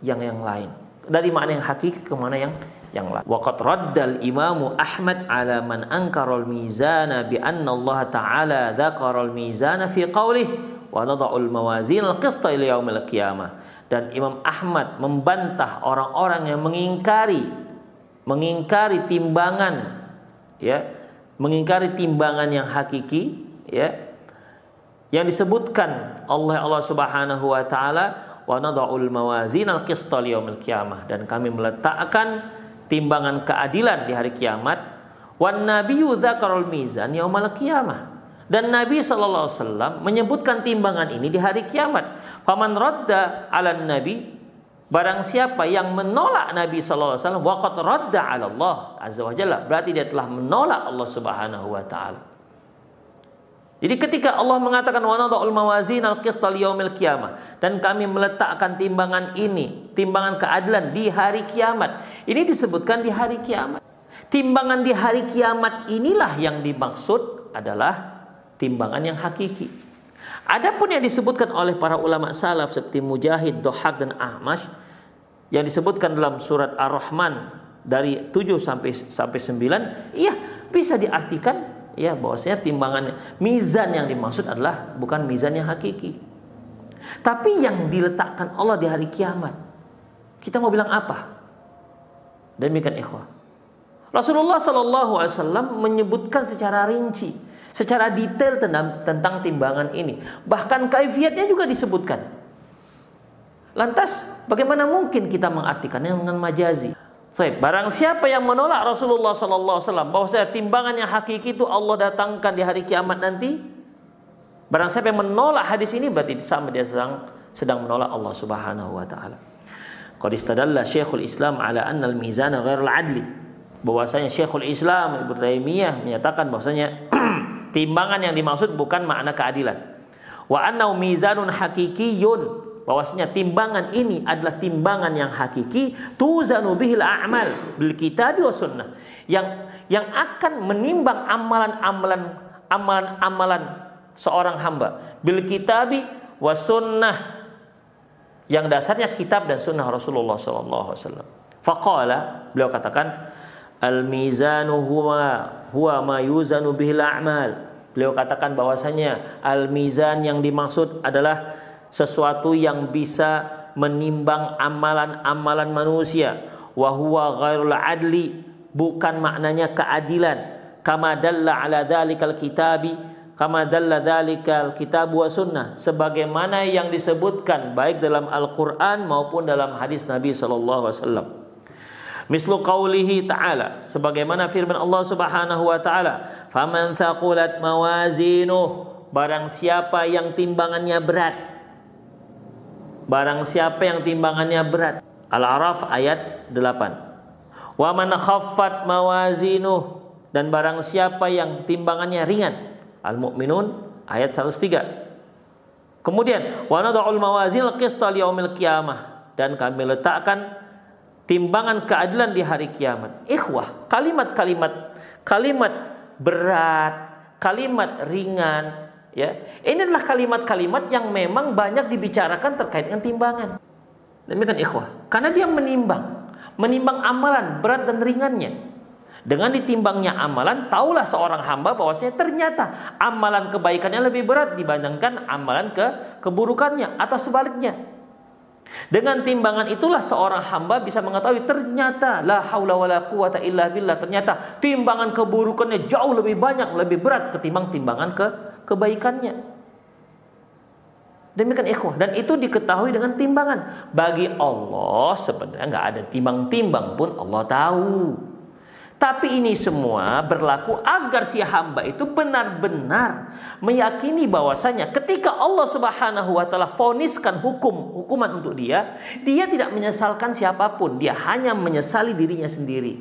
S2: yang yang lain. Dari makna yang hakiki ke mana yang yang lain. Waqad raddal Imamu Ahmad ala man ankara al-mizana bi anna Allah Ta'ala dzakara al-mizana fi qawlih wa nada'u al-mawazin al-qista ila yaumil qiyamah. Dan Imam Ahmad membantah orang-orang yang mengingkari mengingkari timbangan ya mengingkari timbangan yang hakiki ya yang disebutkan oleh Allah Subhanahu wa taala wa nadha'ul mawazin al-qist yaumil qiyamah. Dan kami meletakkan timbangan keadilan di hari kiamat. Wan nabiyyu dzakarul mizan yaumal qiyamah. Dan Nabi sallallahu alaihi wasallam menyebutkan timbangan ini di hari kiamat. Faman radda 'ala nabi Barang siapa yang menolak Nabi sallallahu alaihi wasallam waqad radda 'ala Allah azza wa jalla, berarti dia telah menolak Allah Subhanahu wa taala. Jadi ketika Allah mengatakan wa nadha'ul mawazin al-qist yaumil qiyamah dan kami meletakkan timbangan ini, timbangan keadilan di hari kiamat. Ini disebutkan di hari kiamat. Timbangan di hari kiamat inilah yang dimaksud adalah timbangan yang hakiki. Adapun yang disebutkan oleh para ulama salaf seperti Mujahid, Dohak dan Ahmash yang disebutkan dalam surat Ar-Rahman dari 7 sampai sampai 9, iya bisa diartikan ya bahwasanya timbangan mizan yang dimaksud adalah bukan mizan yang hakiki. Tapi yang diletakkan Allah di hari kiamat. Kita mau bilang apa? Demikian ikhwah. Rasulullah Shallallahu Alaihi Wasallam menyebutkan secara rinci, secara detail tentang, tentang timbangan ini. Bahkan kaifiatnya juga disebutkan. Lantas bagaimana mungkin kita mengartikannya dengan majazi? Baik, barang siapa yang menolak Rasulullah Sallallahu Alaihi Wasallam bahwa saya timbangan yang hakiki itu Allah datangkan di hari kiamat nanti, barang siapa yang menolak hadis ini berarti sama dia sedang sedang menolak Allah Subhanahu Wa Taala. Qad istadalla Syekhul Islam ala anna al-mizan ghairul adli. Bahwasanya Syekhul Islam Ibnu Taimiyah menyatakan bahwasanya [clears throat] timbangan yang dimaksud bukan makna keadilan. Wa annahu mizanun hakikiyun. Bahwasanya timbangan ini adalah timbangan yang hakiki. Tuzanu bihil a'mal bil kitabi wa sunnah. Yang yang akan menimbang amalan-amalan amalan-amalan seorang hamba. Bil kitabi wa sunnah. Yang dasarnya kitab dan sunnah Rasulullah sallallahu alaihi wasallam. Faqala beliau katakan al mizanu huwa huwa ma yuzanu bihil a'mal. Beliau katakan bahwasanya al mizan yang dimaksud adalah sesuatu yang bisa menimbang amalan-amalan manusia. Wa huwa ghairul adli bukan maknanya keadilan. Kama dalla ala dzalikal kitabi kama dalla dzalikal kitab wa sunnah. Sebagaimana yang disebutkan baik dalam Al-Qur'an maupun dalam hadis Nabi sallallahu alaihi wasallam Mislu qawlihi ta'ala sebagaimana firman Allah Subhanahu wa taala faman thaqulat mawazinuh barang siapa yang timbangannya berat barang siapa yang timbangannya berat. Al-Araf ayat 8. Wa man khaffat mawazinuh dan barang siapa yang timbangannya ringan. Al-Mu'minun ayat 103. Kemudian wa nad'ul mawazin qista liyaumil qiyamah dan kami letakkan timbangan keadilan di hari kiamat. Ikhwah, kalimat-kalimat kalimat berat, kalimat ringan, Ya, ini adalah kalimat-kalimat yang memang banyak dibicarakan terkait dengan timbangan. Demikian ikhwah. Karena dia menimbang, menimbang amalan berat dan ringannya. Dengan ditimbangnya amalan, taulah seorang hamba bahwasanya ternyata amalan kebaikannya lebih berat dibandingkan amalan ke keburukannya atau sebaliknya. Dengan timbangan itulah seorang hamba bisa mengetahui ternyata la haula wala quwata illa billah ternyata timbangan keburukannya jauh lebih banyak lebih berat ketimbang timbangan ke kebaikannya. Demikian ikhwah dan itu diketahui dengan timbangan. Bagi Allah sebenarnya nggak ada timbang-timbang pun Allah tahu. Tapi ini semua berlaku agar si hamba itu benar-benar meyakini bahwasanya ketika Allah Subhanahu wa taala foniskan hukum hukuman untuk dia, dia tidak menyesalkan siapa pun, dia hanya menyesali dirinya sendiri.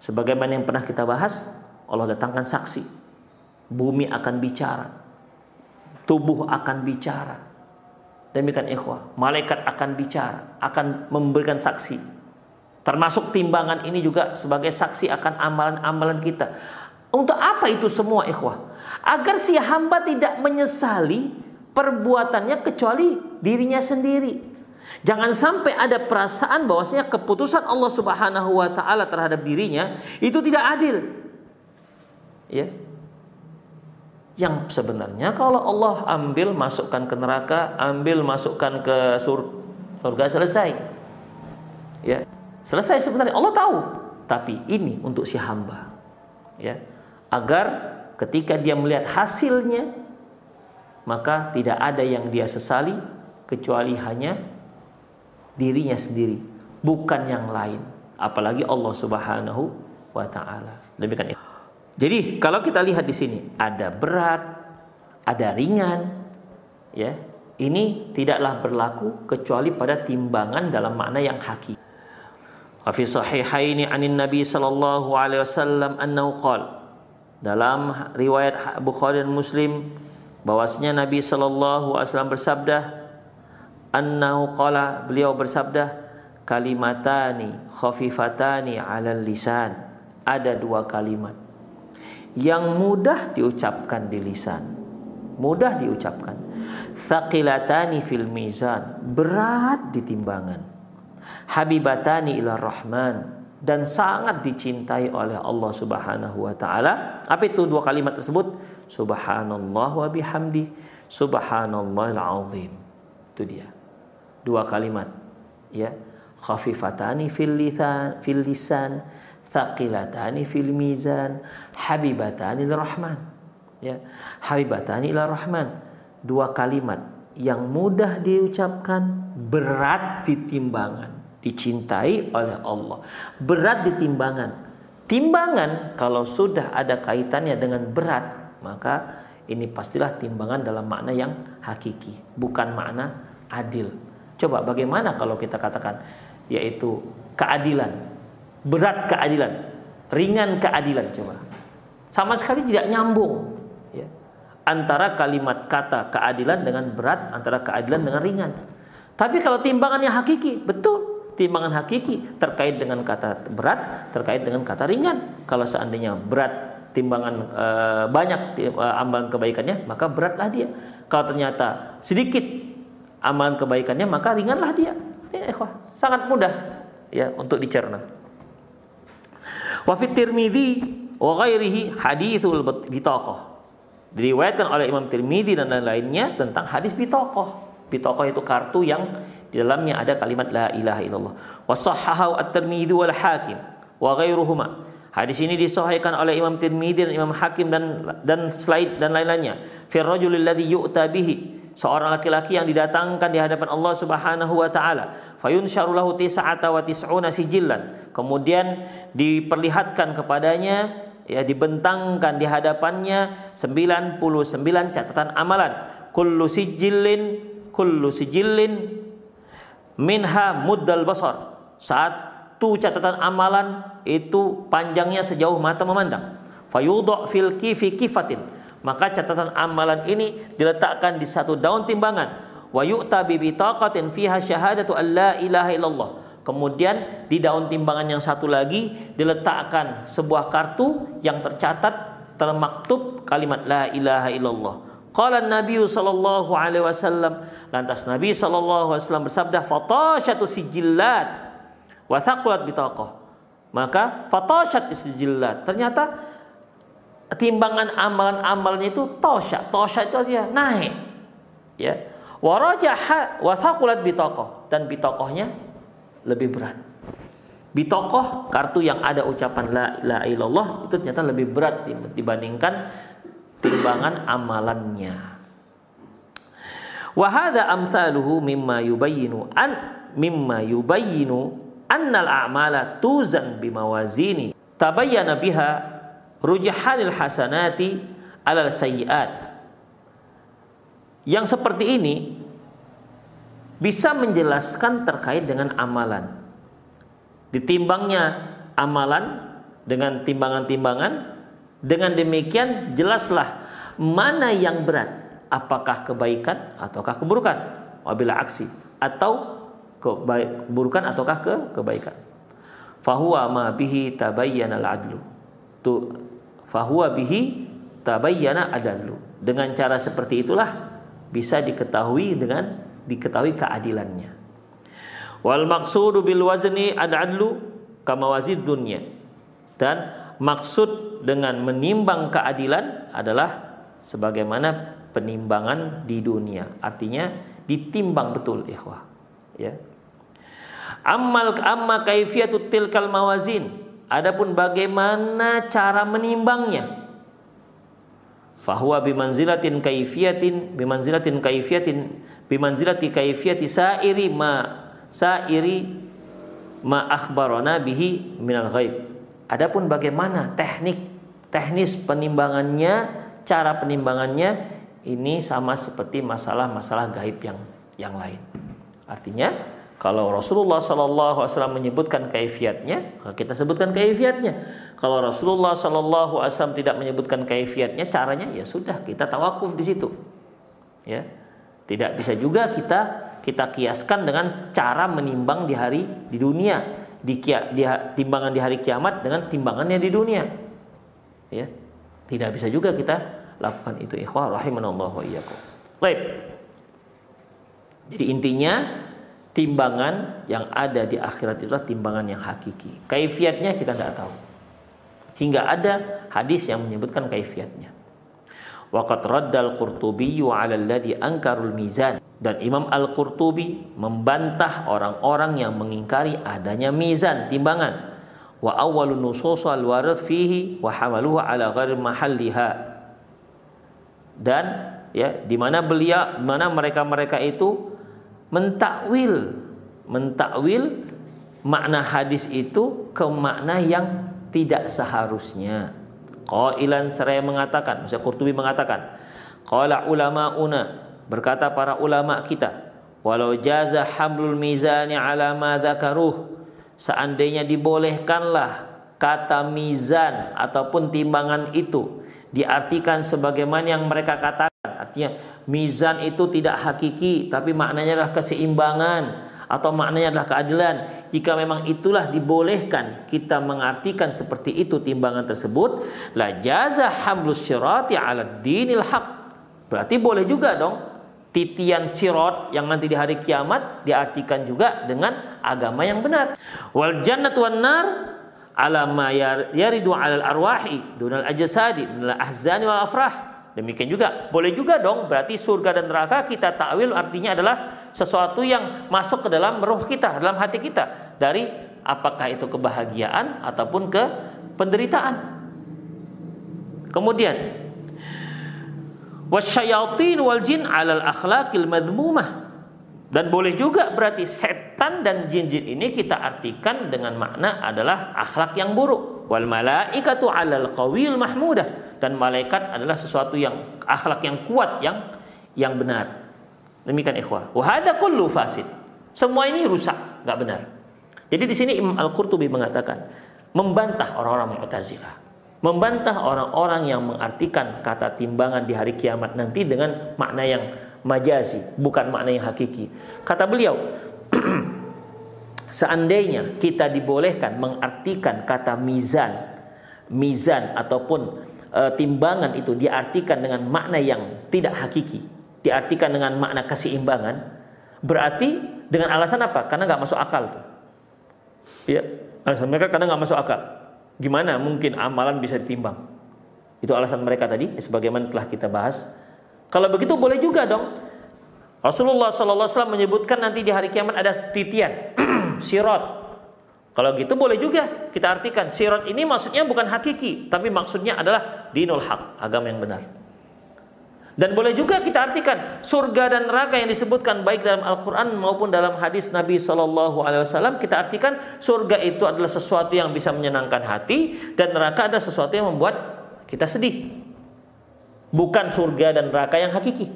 S2: Sebagaimana yang pernah kita bahas, Allah datangkan saksi bumi akan bicara, tubuh akan bicara. Demikian ikhwah, malaikat akan bicara, akan memberikan saksi. Termasuk timbangan ini juga sebagai saksi akan amalan-amalan kita. Untuk apa itu semua ikhwah? Agar si hamba tidak menyesali perbuatannya kecuali dirinya sendiri. Jangan sampai ada perasaan bahwasanya keputusan Allah Subhanahu wa taala terhadap dirinya itu tidak adil. Ya, yang sebenarnya kalau Allah ambil masukkan ke neraka, ambil masukkan ke surga selesai. Ya. Selesai sebenarnya Allah tahu, tapi ini untuk si hamba. Ya. Agar ketika dia melihat hasilnya maka tidak ada yang dia sesali kecuali hanya dirinya sendiri, bukan yang lain. Apalagi Allah Subhanahu wa taala. Demikian. Jadi kalau kita lihat di sini ada berat, ada ringan, ya ini tidaklah berlaku kecuali pada timbangan dalam makna yang hakiki. Fi sahihaini anin Nabi sallallahu alaihi wasallam annahu qala dalam riwayat Bukhari dan Muslim bahwasanya Nabi sallallahu alaihi wasallam bersabda annahu qala beliau bersabda kalimatani khafifatani 'alal lisan. Ada dua kalimat yang mudah diucapkan di lisan. Mudah diucapkan. Thaqilatani fil mizan, berat di timbangan. Habibatani ila rahman dan sangat dicintai oleh Allah Subhanahu wa taala. Apa itu dua kalimat tersebut? Subhanallah wa bihamdi, subhanallahil azim. Itu dia. Dua kalimat. Ya khafifatani fil lisan fil lisan thaqilatani fil mizan habibatani rahman ya habibatani ila rahman dua kalimat yang mudah diucapkan berat di timbangan dicintai oleh Allah berat di timbangan timbangan kalau sudah ada kaitannya dengan berat maka ini pastilah timbangan dalam makna yang hakiki bukan makna adil coba bagaimana kalau kita katakan yaitu keadilan, berat keadilan, ringan keadilan coba. Sama sekali tidak nyambung ya. Antara kalimat kata keadilan dengan berat, antara keadilan dengan ringan. Tapi kalau timbangannya hakiki, betul timbangan hakiki terkait dengan kata berat, terkait dengan kata ringan. Kalau seandainya berat timbangan e, banyak e, amalan kebaikannya, maka beratlah dia. Kalau ternyata sedikit amalan kebaikannya, maka ringanlah dia. Ya, sangat mudah ya untuk dicerna. Wa fi Tirmidzi wa ghairihi hadithul bitaqah. Diriwayatkan oleh Imam Tirmidzi dan lain-lainnya tentang hadis bitaqah. Bitaqah itu kartu yang di dalamnya ada kalimat la ilaha illallah. Wa sahahahu at-Tirmidzi wal Hakim wa ghairuhuma. Hadis ini disahihkan oleh Imam Tirmidzi dan Imam Hakim dan dan selain dan lain-lainnya. Fi rajulil ladzi yu'ta bihi seorang laki-laki yang didatangkan di hadapan Allah Subhanahu wa taala fayunsyaru lahu tis'ata wa tis'una sijillan kemudian diperlihatkan kepadanya ya dibentangkan di hadapannya 99 catatan amalan kullu sijillin kullu sijillin minha muddal basar. Satu catatan amalan itu panjangnya sejauh mata memandang. Fayudha fil kifi kifatin. Maka catatan amalan ini diletakkan di satu daun timbangan. Wa yu'ta bi bitaqatin fiha syahadatu alla ilaha illallah. Kemudian di daun timbangan yang satu lagi diletakkan sebuah kartu yang tercatat termaktub kalimat la ilaha illallah Qala Nabi sallallahu alaihi wasallam lantas Nabi sallallahu alaihi wasallam bersabda fatashatu sijillat wa thaqulat bitaqah maka fatashat sijillat ternyata timbangan amalan-amalnya itu tosya. Tosya itu dia naik. Ya. Warajaha wa thaqulat bitokoh dan bitokohnya lebih berat. Bitokoh kartu yang ada ucapan la ilaha illallah itu ternyata lebih berat dibandingkan timbangan amalannya. Wa hadza amsaluhu mimma yubayyinu an mimma yubayyinu annal a'mala tuzan bimawazini tabayyana biha rujahanil hasanati alal sayyiat. Yang seperti ini bisa menjelaskan terkait dengan amalan. Ditimbangnya amalan dengan timbangan-timbangan, dengan demikian jelaslah mana yang berat, apakah kebaikan ataukah keburukan, wabila aksi atau keburukan ataukah ke kebaikan. Fahuwa ma bihi tabayyana al-adlu. Tu fahuwa bihi tabayyana adallu. Dengan cara seperti itulah bisa diketahui dengan diketahui keadilannya. Wal maksudu bil wazni adallu kama wazid dunya. Dan maksud dengan menimbang keadilan adalah sebagaimana penimbangan di dunia. Artinya ditimbang betul ikhwah. Ya. Ammal amma kaifiyatut tilkal mawazin Adapun bagaimana cara menimbangnya? Fahuwa bimanzilatin kaifiyatin bimanzilatin kaifiyatin bimanzilati kaifiyati sairi ma sairi ma akhbarana bihi minal ghaib. Adapun bagaimana teknik teknis penimbangannya, cara penimbangannya ini sama seperti masalah-masalah gaib yang yang lain. Artinya kalau Rasulullah Sallallahu Alaihi Wasallam menyebutkan kaifiatnya, kita sebutkan kaifiatnya. Kalau Rasulullah Sallallahu Alaihi Wasallam tidak menyebutkan kaifiatnya, caranya ya sudah kita tawakuf di situ. Ya, tidak bisa juga kita kita kiaskan dengan cara menimbang di hari di dunia, di, di timbangan di hari kiamat dengan timbangannya di dunia. Ya. Tidak bisa juga kita lakukan itu ikhwah rahimanallah wa iyyakum. Baik. Jadi intinya timbangan yang ada di akhirat itu adalah timbangan yang hakiki. Kaifiatnya kita tidak tahu. Hingga ada hadis yang menyebutkan kaifiatnya. Waqat raddal Qurtubi 'ala alladhi ankarul mizan. Dan Imam Al-Qurtubi membantah orang-orang yang mengingkari adanya mizan, timbangan. Wa awwalun nusus al-warad fihi wa hamaluhu ala ghairi mahalliha. Dan ya di mana beliau mana mereka-mereka itu mentakwil mentakwil makna hadis itu ke makna yang tidak seharusnya. Qailan seraya mengatakan, Maksudnya Qurtubi mengatakan, qala una berkata para ulama kita, walau jaza hamlul mizani ala ma dzakaruh, seandainya dibolehkanlah kata mizan ataupun timbangan itu diartikan sebagaimana yang mereka katakan Artinya mizan itu tidak hakiki tapi maknanya adalah keseimbangan atau maknanya adalah keadilan. Jika memang itulah dibolehkan kita mengartikan seperti itu timbangan tersebut, la jaza hamlus sirati ala dinil haq. Berarti boleh juga dong titian sirot yang nanti di hari kiamat diartikan juga dengan agama yang benar. Wal jannatu wan nar ala ma yaridu alal arwahi dunal ajsadi minal ahzani wal afrah Demikian juga boleh juga dong berarti surga dan neraka kita takwil artinya adalah sesuatu yang masuk ke dalam roh kita, dalam hati kita dari apakah itu kebahagiaan ataupun ke penderitaan. Kemudian wasyayatin wal jin alal akhlaqil madmumah dan boleh juga berarti setan dan jin-jin ini kita artikan dengan makna adalah akhlak yang buruk. Wal malaikatu alal qawil mahmudah dan malaikat adalah sesuatu yang akhlak yang kuat yang yang benar. Demikian ikhwah. Wa hadza kullu fasid. Semua ini rusak, nggak benar. Jadi di sini Imam Al-Qurtubi mengatakan membantah orang-orang Mu'tazilah. Membantah orang-orang yang mengartikan kata timbangan di hari kiamat nanti dengan makna yang majazi, bukan makna yang hakiki. Kata beliau, [clears throat] seandainya kita dibolehkan mengartikan kata mizan, mizan ataupun e, timbangan itu diartikan dengan makna yang tidak hakiki, diartikan dengan makna keseimbangan, berarti dengan alasan apa? Karena nggak masuk akal tuh. Ya, alasan mereka karena nggak masuk akal. Gimana mungkin amalan bisa ditimbang? Itu alasan mereka tadi, sebagaimana telah kita bahas. Kalau begitu boleh juga dong. Rasulullah SAW menyebutkan nanti di hari kiamat ada titian, [clears throat] sirot, kalau gitu boleh juga kita artikan sirat ini maksudnya bukan hakiki, tapi maksudnya adalah dinul haq, agama yang benar. Dan boleh juga kita artikan surga dan neraka yang disebutkan baik dalam Al-Quran maupun dalam hadis Nabi Shallallahu Alaihi Wasallam kita artikan surga itu adalah sesuatu yang bisa menyenangkan hati dan neraka adalah sesuatu yang membuat kita sedih. Bukan surga dan neraka yang hakiki.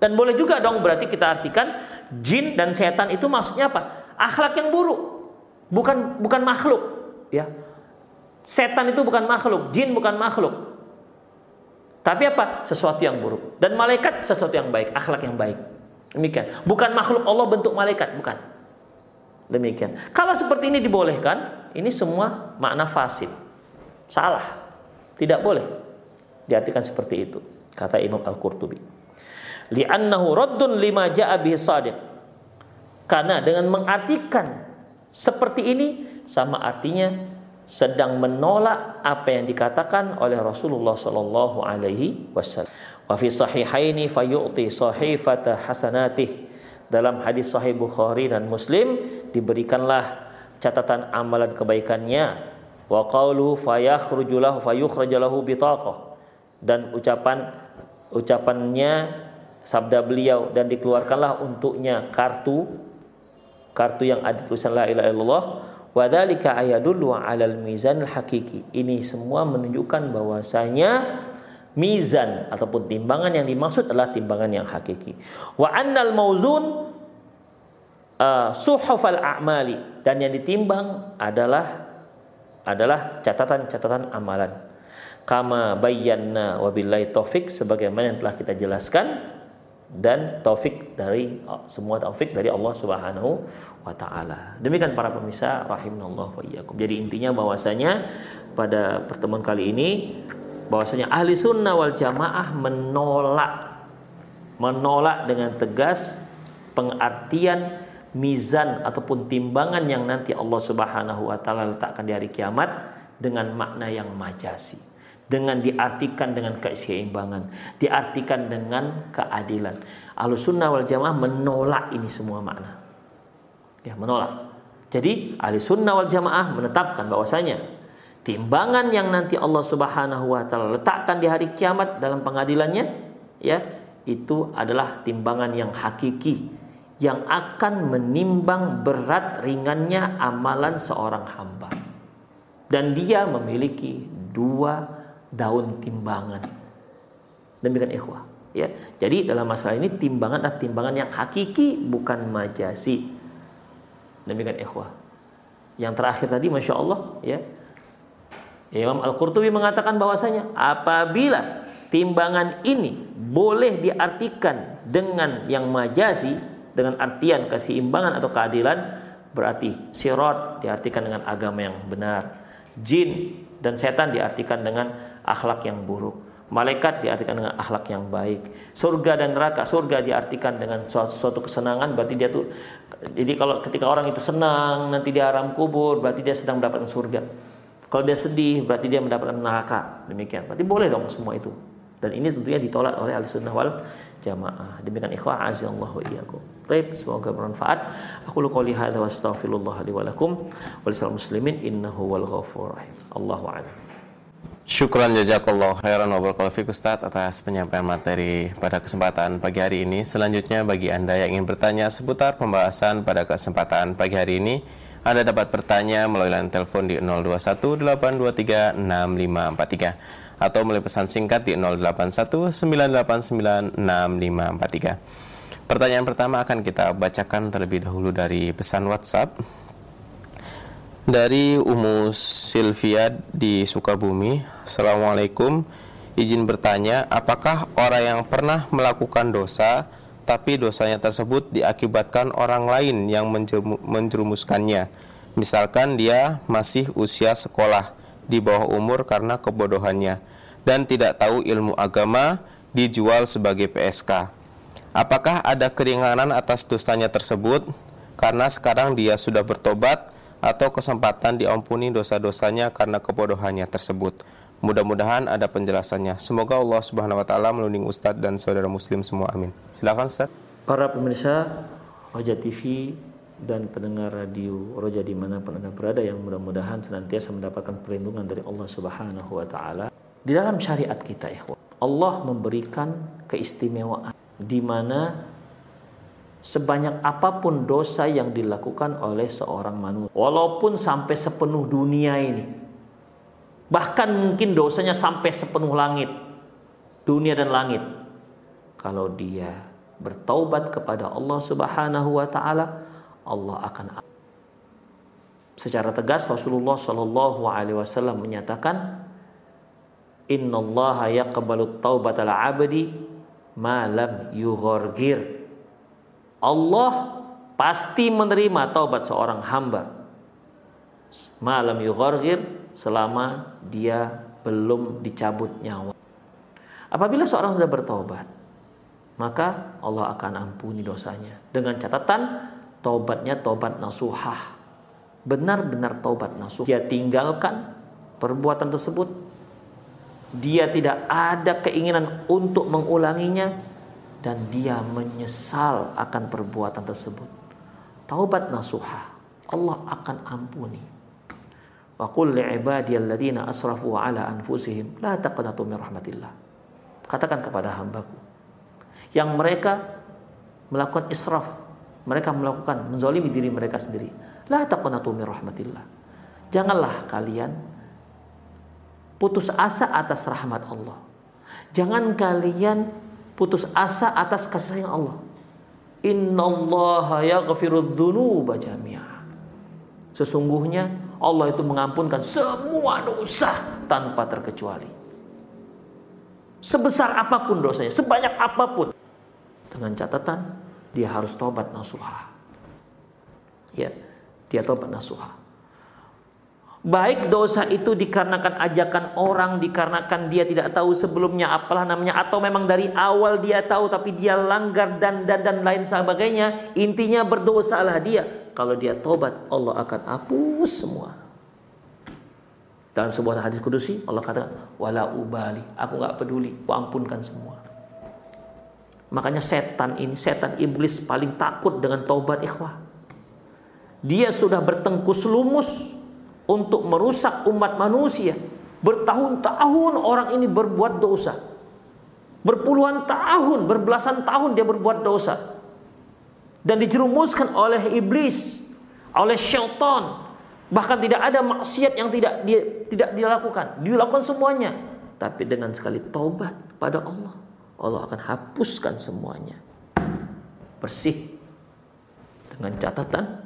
S2: Dan boleh juga dong berarti kita artikan jin dan setan itu maksudnya apa? Akhlak yang buruk bukan bukan makhluk ya setan itu bukan makhluk jin bukan makhluk tapi apa? Sesuatu yang buruk. Dan malaikat sesuatu yang baik. Akhlak yang baik. Demikian. Bukan makhluk Allah bentuk malaikat. Bukan. Demikian. Kalau seperti ini dibolehkan ini semua makna fasid. Salah. Tidak boleh diartikan seperti itu kata Imam Al-Qurtubi. Li'annahu raddun lima ja'a bihi sadiq. Karena dengan mengartikan seperti ini sama artinya sedang menolak apa yang dikatakan oleh Rasulullah sallallahu alaihi wasallam. Wa fi sahihaini fayu'ti sahifata hasanatih. Dalam hadis sahih Bukhari dan Muslim diberikanlah catatan amalan kebaikannya wa qawlu fayakhruju lahu fayukhraju lahu bitaqah dan ucapan ucapannya sabda beliau dan dikeluarkanlah untuknya kartu kartu yang ada tulisan la ilaha illallah wa dzalika ayadullu 'alal mizan hakiki. Ini semua menunjukkan bahwasanya mizan ataupun timbangan yang dimaksud adalah timbangan yang hakiki. Wa annal mauzun uh, suhufal a'mali dan yang ditimbang adalah adalah catatan-catatan amalan. Kama bayyana wabillahi taufik sebagaimana yang telah kita jelaskan dan taufik dari semua taufik dari Allah Subhanahu wa taala. Demikian para pemirsa rahimanallah wa iyyakum. Jadi intinya bahwasanya pada pertemuan kali ini bahwasanya ahli sunnah wal jamaah menolak menolak dengan tegas pengartian mizan ataupun timbangan yang nanti Allah Subhanahu wa taala letakkan di hari kiamat dengan makna yang majasi dengan diartikan dengan keseimbangan, diartikan dengan keadilan. Ahlus sunnah wal jamaah menolak ini semua makna. Ya, menolak. Jadi ahli sunnah wal jamaah menetapkan bahwasanya timbangan yang nanti Allah Subhanahu wa taala letakkan di hari kiamat dalam pengadilannya ya itu adalah timbangan yang hakiki yang akan menimbang berat ringannya amalan seorang hamba. Dan dia memiliki dua daun timbangan. Demikian ikhwah. Ya, jadi dalam masalah ini timbangan adalah timbangan yang hakiki bukan majasi. Demikian ikhwah. Yang terakhir tadi masya Allah ya Imam Al-Qurtubi mengatakan bahwasanya apabila timbangan ini boleh diartikan dengan yang majasi dengan artian keseimbangan atau keadilan berarti sirat diartikan dengan agama yang benar jin dan setan diartikan dengan akhlak yang buruk. Malaikat diartikan dengan akhlak yang baik. Surga dan neraka, surga diartikan dengan suatu, suatu kesenangan berarti dia tuh jadi kalau ketika orang itu senang nanti di alam kubur berarti dia sedang mendapatkan surga. Kalau dia sedih berarti dia mendapatkan neraka. Demikian. Berarti boleh dong semua itu. Dan ini tentunya ditolak oleh ahli sunnah wal jamaah. Demikian ikhwah azallahu iyyakum. Baik, semoga bermanfaat. Aku lu qouli hadza wa astaghfirullah li wa lakum wa muslimin innahu wal ghafurur rahim. Allahu a'lam.
S1: Syukran jazakallah khairan wa barakallahu Ustaz atas penyampaian materi pada kesempatan pagi hari ini. Selanjutnya bagi Anda yang ingin bertanya seputar pembahasan pada kesempatan pagi hari ini, Anda dapat bertanya melalui line telepon di 0218236543 atau melalui pesan singkat di 0819896543. Pertanyaan pertama akan kita bacakan terlebih dahulu dari pesan WhatsApp dari Umu Silvia di Sukabumi. Assalamualaikum. Izin bertanya, apakah orang yang pernah melakukan dosa tapi dosanya tersebut diakibatkan orang lain yang menjerumuskannya? Misalkan dia masih usia sekolah di bawah umur karena kebodohannya dan tidak tahu ilmu agama dijual sebagai PSK. Apakah ada keringanan atas dosanya tersebut? Karena sekarang dia sudah bertobat atau kesempatan diampuni dosa-dosanya karena kebodohannya tersebut. Mudah-mudahan ada penjelasannya. Semoga Allah Subhanahu wa taala melindungi Ustadz dan saudara muslim semua. Amin. Silakan Ustadz.
S2: Para pemirsa Roja TV dan pendengar radio Roja di mana pun anda berada yang mudah-mudahan senantiasa mendapatkan perlindungan dari Allah Subhanahu wa taala. Di dalam syariat kita, ikhwan, Allah memberikan keistimewaan di mana sebanyak apa pun dosa yang dilakukan oleh seorang manusia. Walaupun sampai sepenuh dunia ini. Bahkan mungkin dosanya sampai sepenuh langit. Dunia dan langit. Kalau dia bertaubat kepada Allah Subhanahu wa taala Allah akan secara tegas Rasulullah Shallallahu alaihi wasallam menyatakan innallaha yaqbalu taubatal abdi ma lam yughorgir Allah pasti menerima taubat seorang hamba malam yughargir selama dia belum dicabut nyawa. Apabila seorang sudah bertaubat, maka Allah akan ampuni dosanya dengan catatan taubatnya taubat nasuhah. Benar-benar taubat nasuh. Dia tinggalkan perbuatan tersebut. Dia tidak ada keinginan untuk mengulanginya dan dia menyesal akan perbuatan tersebut. Taubat nasuha, Allah akan ampuni. Wa qul li'ibadiyalladzina asrafu ala anfusihim la taqnatu min rahmatillah. Katakan kepada hambaku yang mereka melakukan israf, mereka melakukan menzalimi diri mereka sendiri. La taqnatu min rahmatillah. Janganlah kalian putus asa atas rahmat Allah. Jangan kalian putus asa atas kasih sayang Allah. Innallaha yaghfirudz dzunuba. Sesungguhnya Allah itu mengampunkan semua dosa tanpa terkecuali. Sebesar apa pun dosanya, sebanyak apa pun. Dengan catatan dia harus tobat nasuha. Ya, dia tobat nasuha. Baik dosa itu dikarenakan ajakan orang, dikarenakan dia tidak tahu sebelumnya apalah namanya, atau memang dari awal dia tahu tapi dia langgar dan dan dan lain sebagainya. Intinya berdosalah dia. Kalau dia tobat, Allah akan hapus semua. Dalam sebuah hadis kudusi, Allah katakan, wala ubali, aku nggak peduli, ampunkan semua. Makanya setan ini, setan iblis paling takut dengan taubat ikhwah. Dia sudah bertengkus lumus untuk merusak umat manusia. Bertahun-tahun orang ini berbuat dosa. Berpuluhan tahun, berbelasan tahun dia berbuat dosa. Dan dijerumuskan oleh iblis, oleh syaitan. Bahkan tidak ada maksiat yang tidak dia, tidak dilakukan. Dilakukan semuanya. Tapi dengan sekali taubat pada Allah, Allah akan hapuskan semuanya. Bersih. Dengan catatan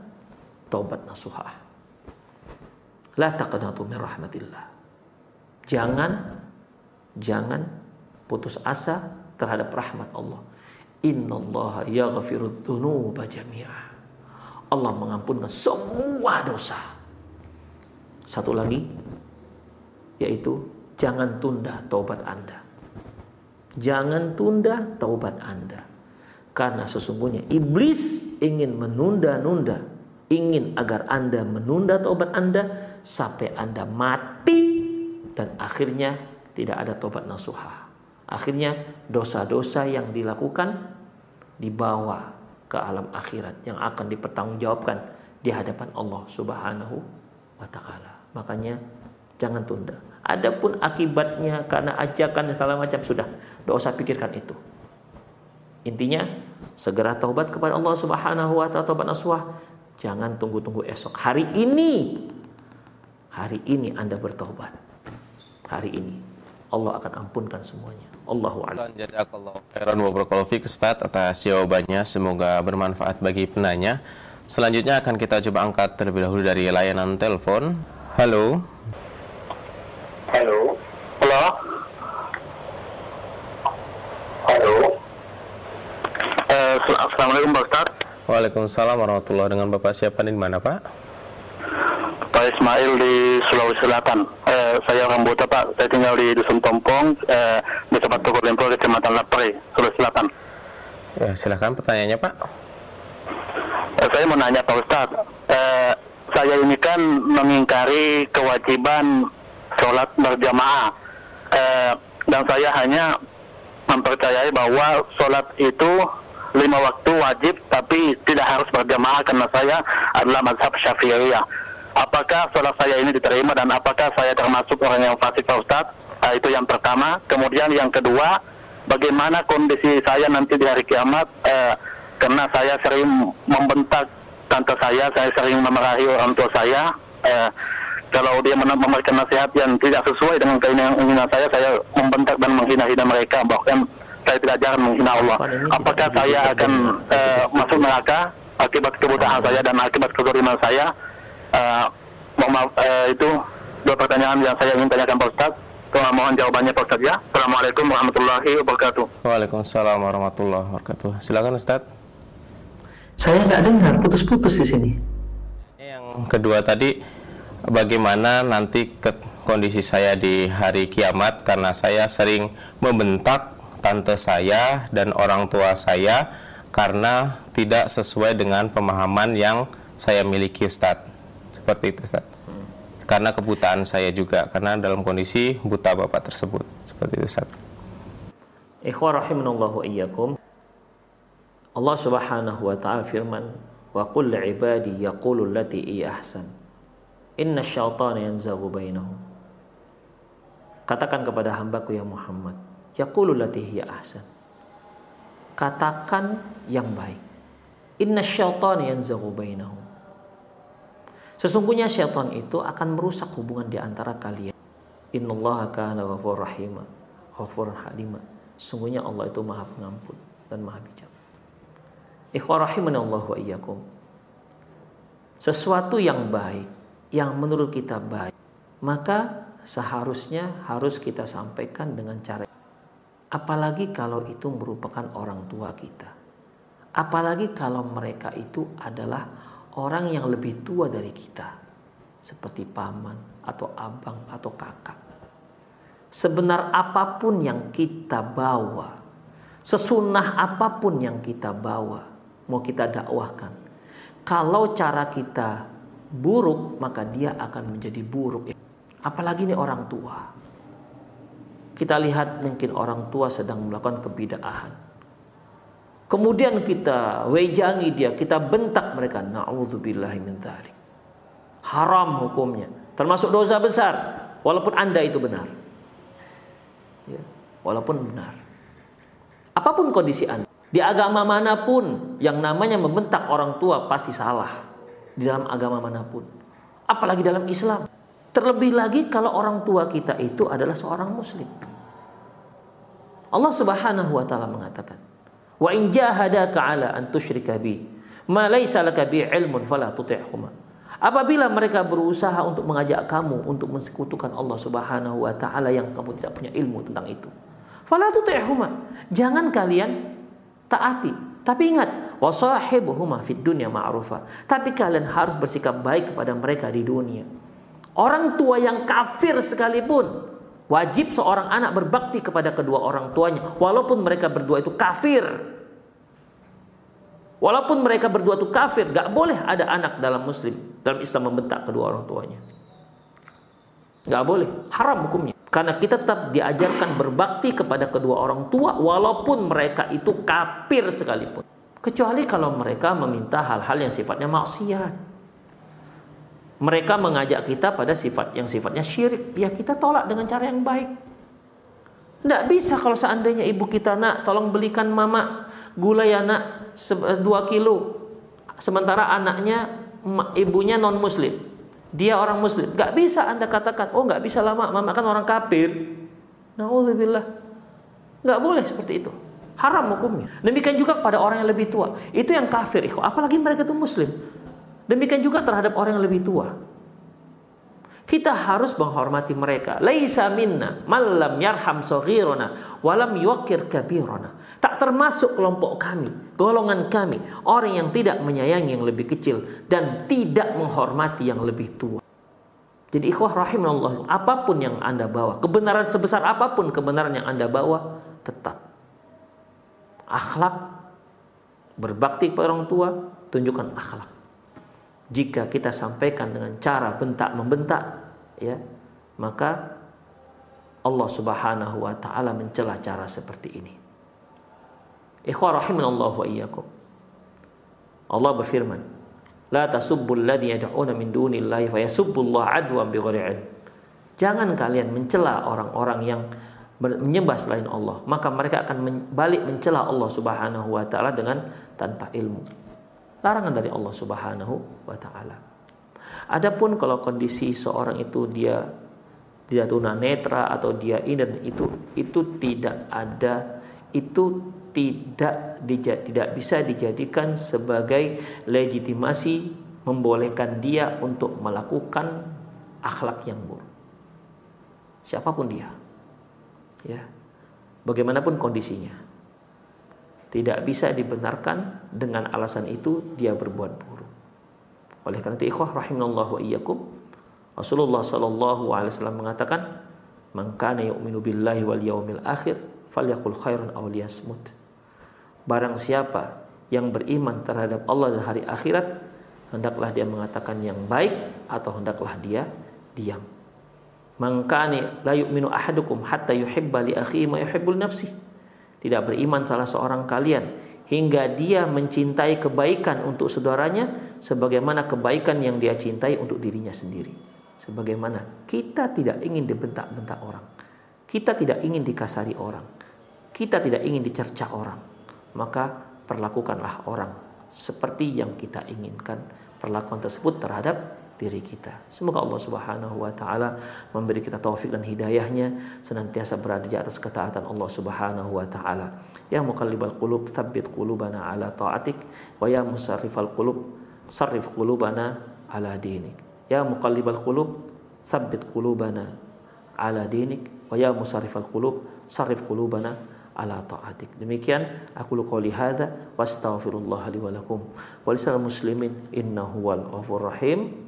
S2: taubat nasuhah. La taqnatu min rahmatillah. Jangan jangan putus asa terhadap rahmat Allah. Innallaha yaghfirudz. Allah mengampunkan semua dosa. Satu lagi yaitu jangan tunda taubat Anda. Jangan tunda taubat Anda. Karena sesungguhnya iblis ingin menunda-nunda, ingin agar Anda menunda taubat Anda sampai Anda mati dan akhirnya tidak ada tobat nasuha. Akhirnya dosa-dosa yang dilakukan dibawa ke alam akhirat yang akan dipertanggungjawabkan di hadapan Allah Subhanahu wa taala. Makanya jangan tunda. Adapun akibatnya karena ajakan segala macam sudah, tidak usah pikirkan itu. Intinya segera taubat kepada Allah Subhanahu wa taala taubat nasuha. Jangan tunggu-tunggu esok. Hari ini Hari ini Anda bertobat. Hari ini Allah akan ampunkan semuanya. Allahu a'lam.
S1: Jazakallahu khairan wa barakallahu fiik Ustaz atas jawabannya. Semoga bermanfaat bagi penanya. Selanjutnya akan kita coba angkat terlebih dahulu dari layanan telepon. Halo.
S3: Halo. Halo. Halo. Uh, Assalamualaikum Pak Ustaz.
S1: Waalaikumsalam warahmatullahi Dengan Bapak siapa di mana Pak?
S3: Ismail di Sulawesi Selatan. Eh, saya orang Buta Pak, saya tinggal di Dusun Tompong, eh, Desa Batu Lempo, Kecamatan Lapre, Sulawesi Selatan.
S1: Ya, silahkan pertanyaannya Pak.
S3: Eh, saya mau nanya Pak Ustaz, eh, saya ini kan mengingkari kewajiban sholat berjamaah, eh, dan saya hanya mempercayai bahwa sholat itu lima waktu wajib tapi tidak harus berjamaah karena saya adalah mazhab syafi'iyah apakah sholat saya ini diterima dan apakah saya termasuk orang yang fasik Pak Ustadz? Nah, itu yang pertama. Kemudian yang kedua, bagaimana kondisi saya nanti di hari kiamat? Eh, karena saya sering membentak tante saya, saya sering memarahi orang tua saya. Eh, kalau dia memberikan nasihat yang tidak sesuai dengan keinginan saya, saya membentak dan menghina-hina mereka. Bahkan saya tidak jarang menghina Allah. Apakah saya akan eh, masuk neraka akibat kebutaan saya dan akibat kezaliman saya? Uh, mohon maaf uh, itu dua pertanyaan yang saya ingin tanyakan Pak Ustaz. Tuhan mohon jawabannya Pak Ustaz ya. Assalamualaikum warahmatullahi wabarakatuh.
S1: Waalaikumsalam warahmatullahi wabarakatuh. Silakan Ustaz.
S2: Saya nggak dengar putus-putus di sini.
S1: Yang kedua tadi bagaimana nanti ke kondisi saya di hari kiamat karena saya sering membentak tante saya dan orang tua saya karena tidak sesuai dengan pemahaman yang saya miliki Ustadz seperti itu Ustaz. Karena kebutaan saya juga karena dalam kondisi buta Bapak tersebut. Seperti itu Ustaz.
S2: Ikhwah rahimanallahu iyyakum. Allah Subhanahu wa taala firman, "Wa qul ibadi yaqulu allati hi ahsan. Inna syaitana yanzaghu bainahum." Katakan kepada hambaku ya Muhammad, yaqulu allati hi ahsan. Katakan yang baik. Inna syaitana yanzaghu bainahum. Sesungguhnya syaitan itu akan merusak hubungan di antara kalian. Innallaha kana ghafur rahima, ghafur halima. Sungguhnya Allah itu Maha Pengampun dan Maha Bijak. Ikhwah Allah wa iyyakum. Sesuatu yang baik, yang menurut kita baik, maka seharusnya harus kita sampaikan dengan cara Apalagi kalau itu merupakan orang tua kita. Apalagi kalau mereka itu adalah orang yang lebih tua dari kita. Seperti paman atau abang atau kakak. Sebenar apa pun yang kita bawa, sesunah apa pun yang kita bawa, mau kita dakwahkan. Kalau cara kita buruk, maka dia akan menjadi buruk. Apalagi ini orang tua. Kita lihat mungkin orang tua sedang melakukan kebidaahan. Kemudian kita wejangi dia, kita bentak mereka. Na'udzubillahi min dzalik. Haram hukumnya. Termasuk dosa besar. Walaupun anda itu benar. Ya, walaupun benar. Apa pun kondisi anda. Di agama mana pun yang namanya membentak orang tua pasti salah. Di dalam agama mana pun. Apalagi dalam Islam. Terlebih lagi kalau orang tua kita itu adalah seorang muslim. Allah Subhanahu wa taala mengatakan, "Wa in jahadaka 'ala an tusyrika bi ma laysa laka bi ilmun fala tuti'huma." Apabila mereka berusaha untuk mengajak kamu untuk mensekutukan Allah Subhanahu wa taala yang kamu tidak punya ilmu tentang itu, fala tuti'huma. Jangan kalian taati. Tapi ingat, wasahibuhuma fid dunya ma'rufa. Tapi kalian harus bersikap baik kepada mereka di dunia. Orang tua yang kafir sekalipun wajib seorang anak berbakti kepada kedua orang tuanya walaupun mereka berdua itu kafir. Walaupun mereka berdua itu kafir, gak boleh ada anak dalam muslim dalam Islam membentak kedua orang tuanya. Gak boleh, haram hukumnya. Karena kita tetap diajarkan berbakti kepada kedua orang tua walaupun mereka itu kafir sekalipun. Kecuali kalau mereka meminta hal-hal yang sifatnya maksiat mereka mengajak kita pada sifat yang sifatnya syirik. Ya kita tolak dengan cara yang baik. Tidak bisa kalau seandainya ibu kita nak tolong belikan mama gula ya nak 2 kilo. Sementara anaknya ibunya non muslim. Dia orang muslim. Gak bisa anda katakan, oh gak bisa lama, mama kan orang kafir. Naudzubillah. Gak boleh seperti itu. Haram hukumnya. Demikian juga pada orang yang lebih tua. Itu yang kafir. Apalagi mereka itu muslim. Demikian juga terhadap orang yang lebih tua. Kita harus menghormati mereka. Laisa minna malam yarham saghirana walam yuqir kabirana. Tak termasuk kelompok kami, golongan kami, orang yang tidak menyayangi yang lebih kecil dan tidak menghormati yang lebih tua. Jadi ikhwah rahimahullah, apa pun yang Anda bawa, kebenaran sebesar apa pun kebenaran yang Anda bawa, tetap akhlak berbakti kepada orang tua, tunjukkan akhlak jika kita sampaikan dengan cara bentak membentak ya maka Allah Subhanahu wa taala mencela cara seperti ini. Ikhwah rahimanallah wa iyyakum. Allah berfirman, "La tasubbul ladzi yad'una min dunillahi fayasubbullaha adwan bighairi ilm." Jangan kalian mencela orang-orang yang menyembah selain Allah, maka mereka akan balik mencela Allah Subhanahu wa taala dengan tanpa ilmu. Larangan dari Allah Subhanahu wa taala. Adapun kalau kondisi seorang itu dia tidak tunanetra atau dia ini dan itu itu tidak ada itu tidak tidak bisa dijadikan sebagai legitimasi membolehkan dia untuk melakukan akhlak yang buruk. Siapa pun dia. Ya. Bagaimanapun kondisinya tidak bisa dibenarkan dengan alasan itu dia berbuat buruk. Oleh karena itu ikhwah rahimallahu wa iyyakum Rasulullah sallallahu alaihi wasallam mengatakan man kana yu'minu billahi wal yaumil akhir falyakul khairan aw liyasmut. Barang siapa yang beriman terhadap Allah dan hari akhirat hendaklah dia mengatakan yang baik atau hendaklah dia diam. Mangkani la yu'minu ahadukum hatta yuhibba li akhihi ma yuhibbul nafsihi tidak beriman salah seorang kalian hingga dia mencintai kebaikan untuk saudaranya sebagaimana kebaikan yang dia cintai untuk dirinya sendiri. Sebagaimana kita tidak ingin dibentak-bentak orang. Kita tidak ingin dikasari orang. Kita tidak ingin dicerca orang. Maka perlakukanlah orang seperti yang kita inginkan perlakuan tersebut terhadap diri kita. Semoga Allah Subhanahu wa taala memberi kita taufik dan hidayahnya senantiasa berada di atas ketaatan Allah Subhanahu wa taala. Ya muqallibal qulub tsabbit qulubana ala taatik wa ya musarrifal qulub sarrif qulubana ala dinik. Ya muqallibal qulub tsabbit qulubana ala dinik wa ya musarrifal qulub sarrif qulubana ala ta'atik. Demikian aku qouli hadza wastaghfirullah li wa lakum. Walisal muslimin innahu wal ghafur rahim.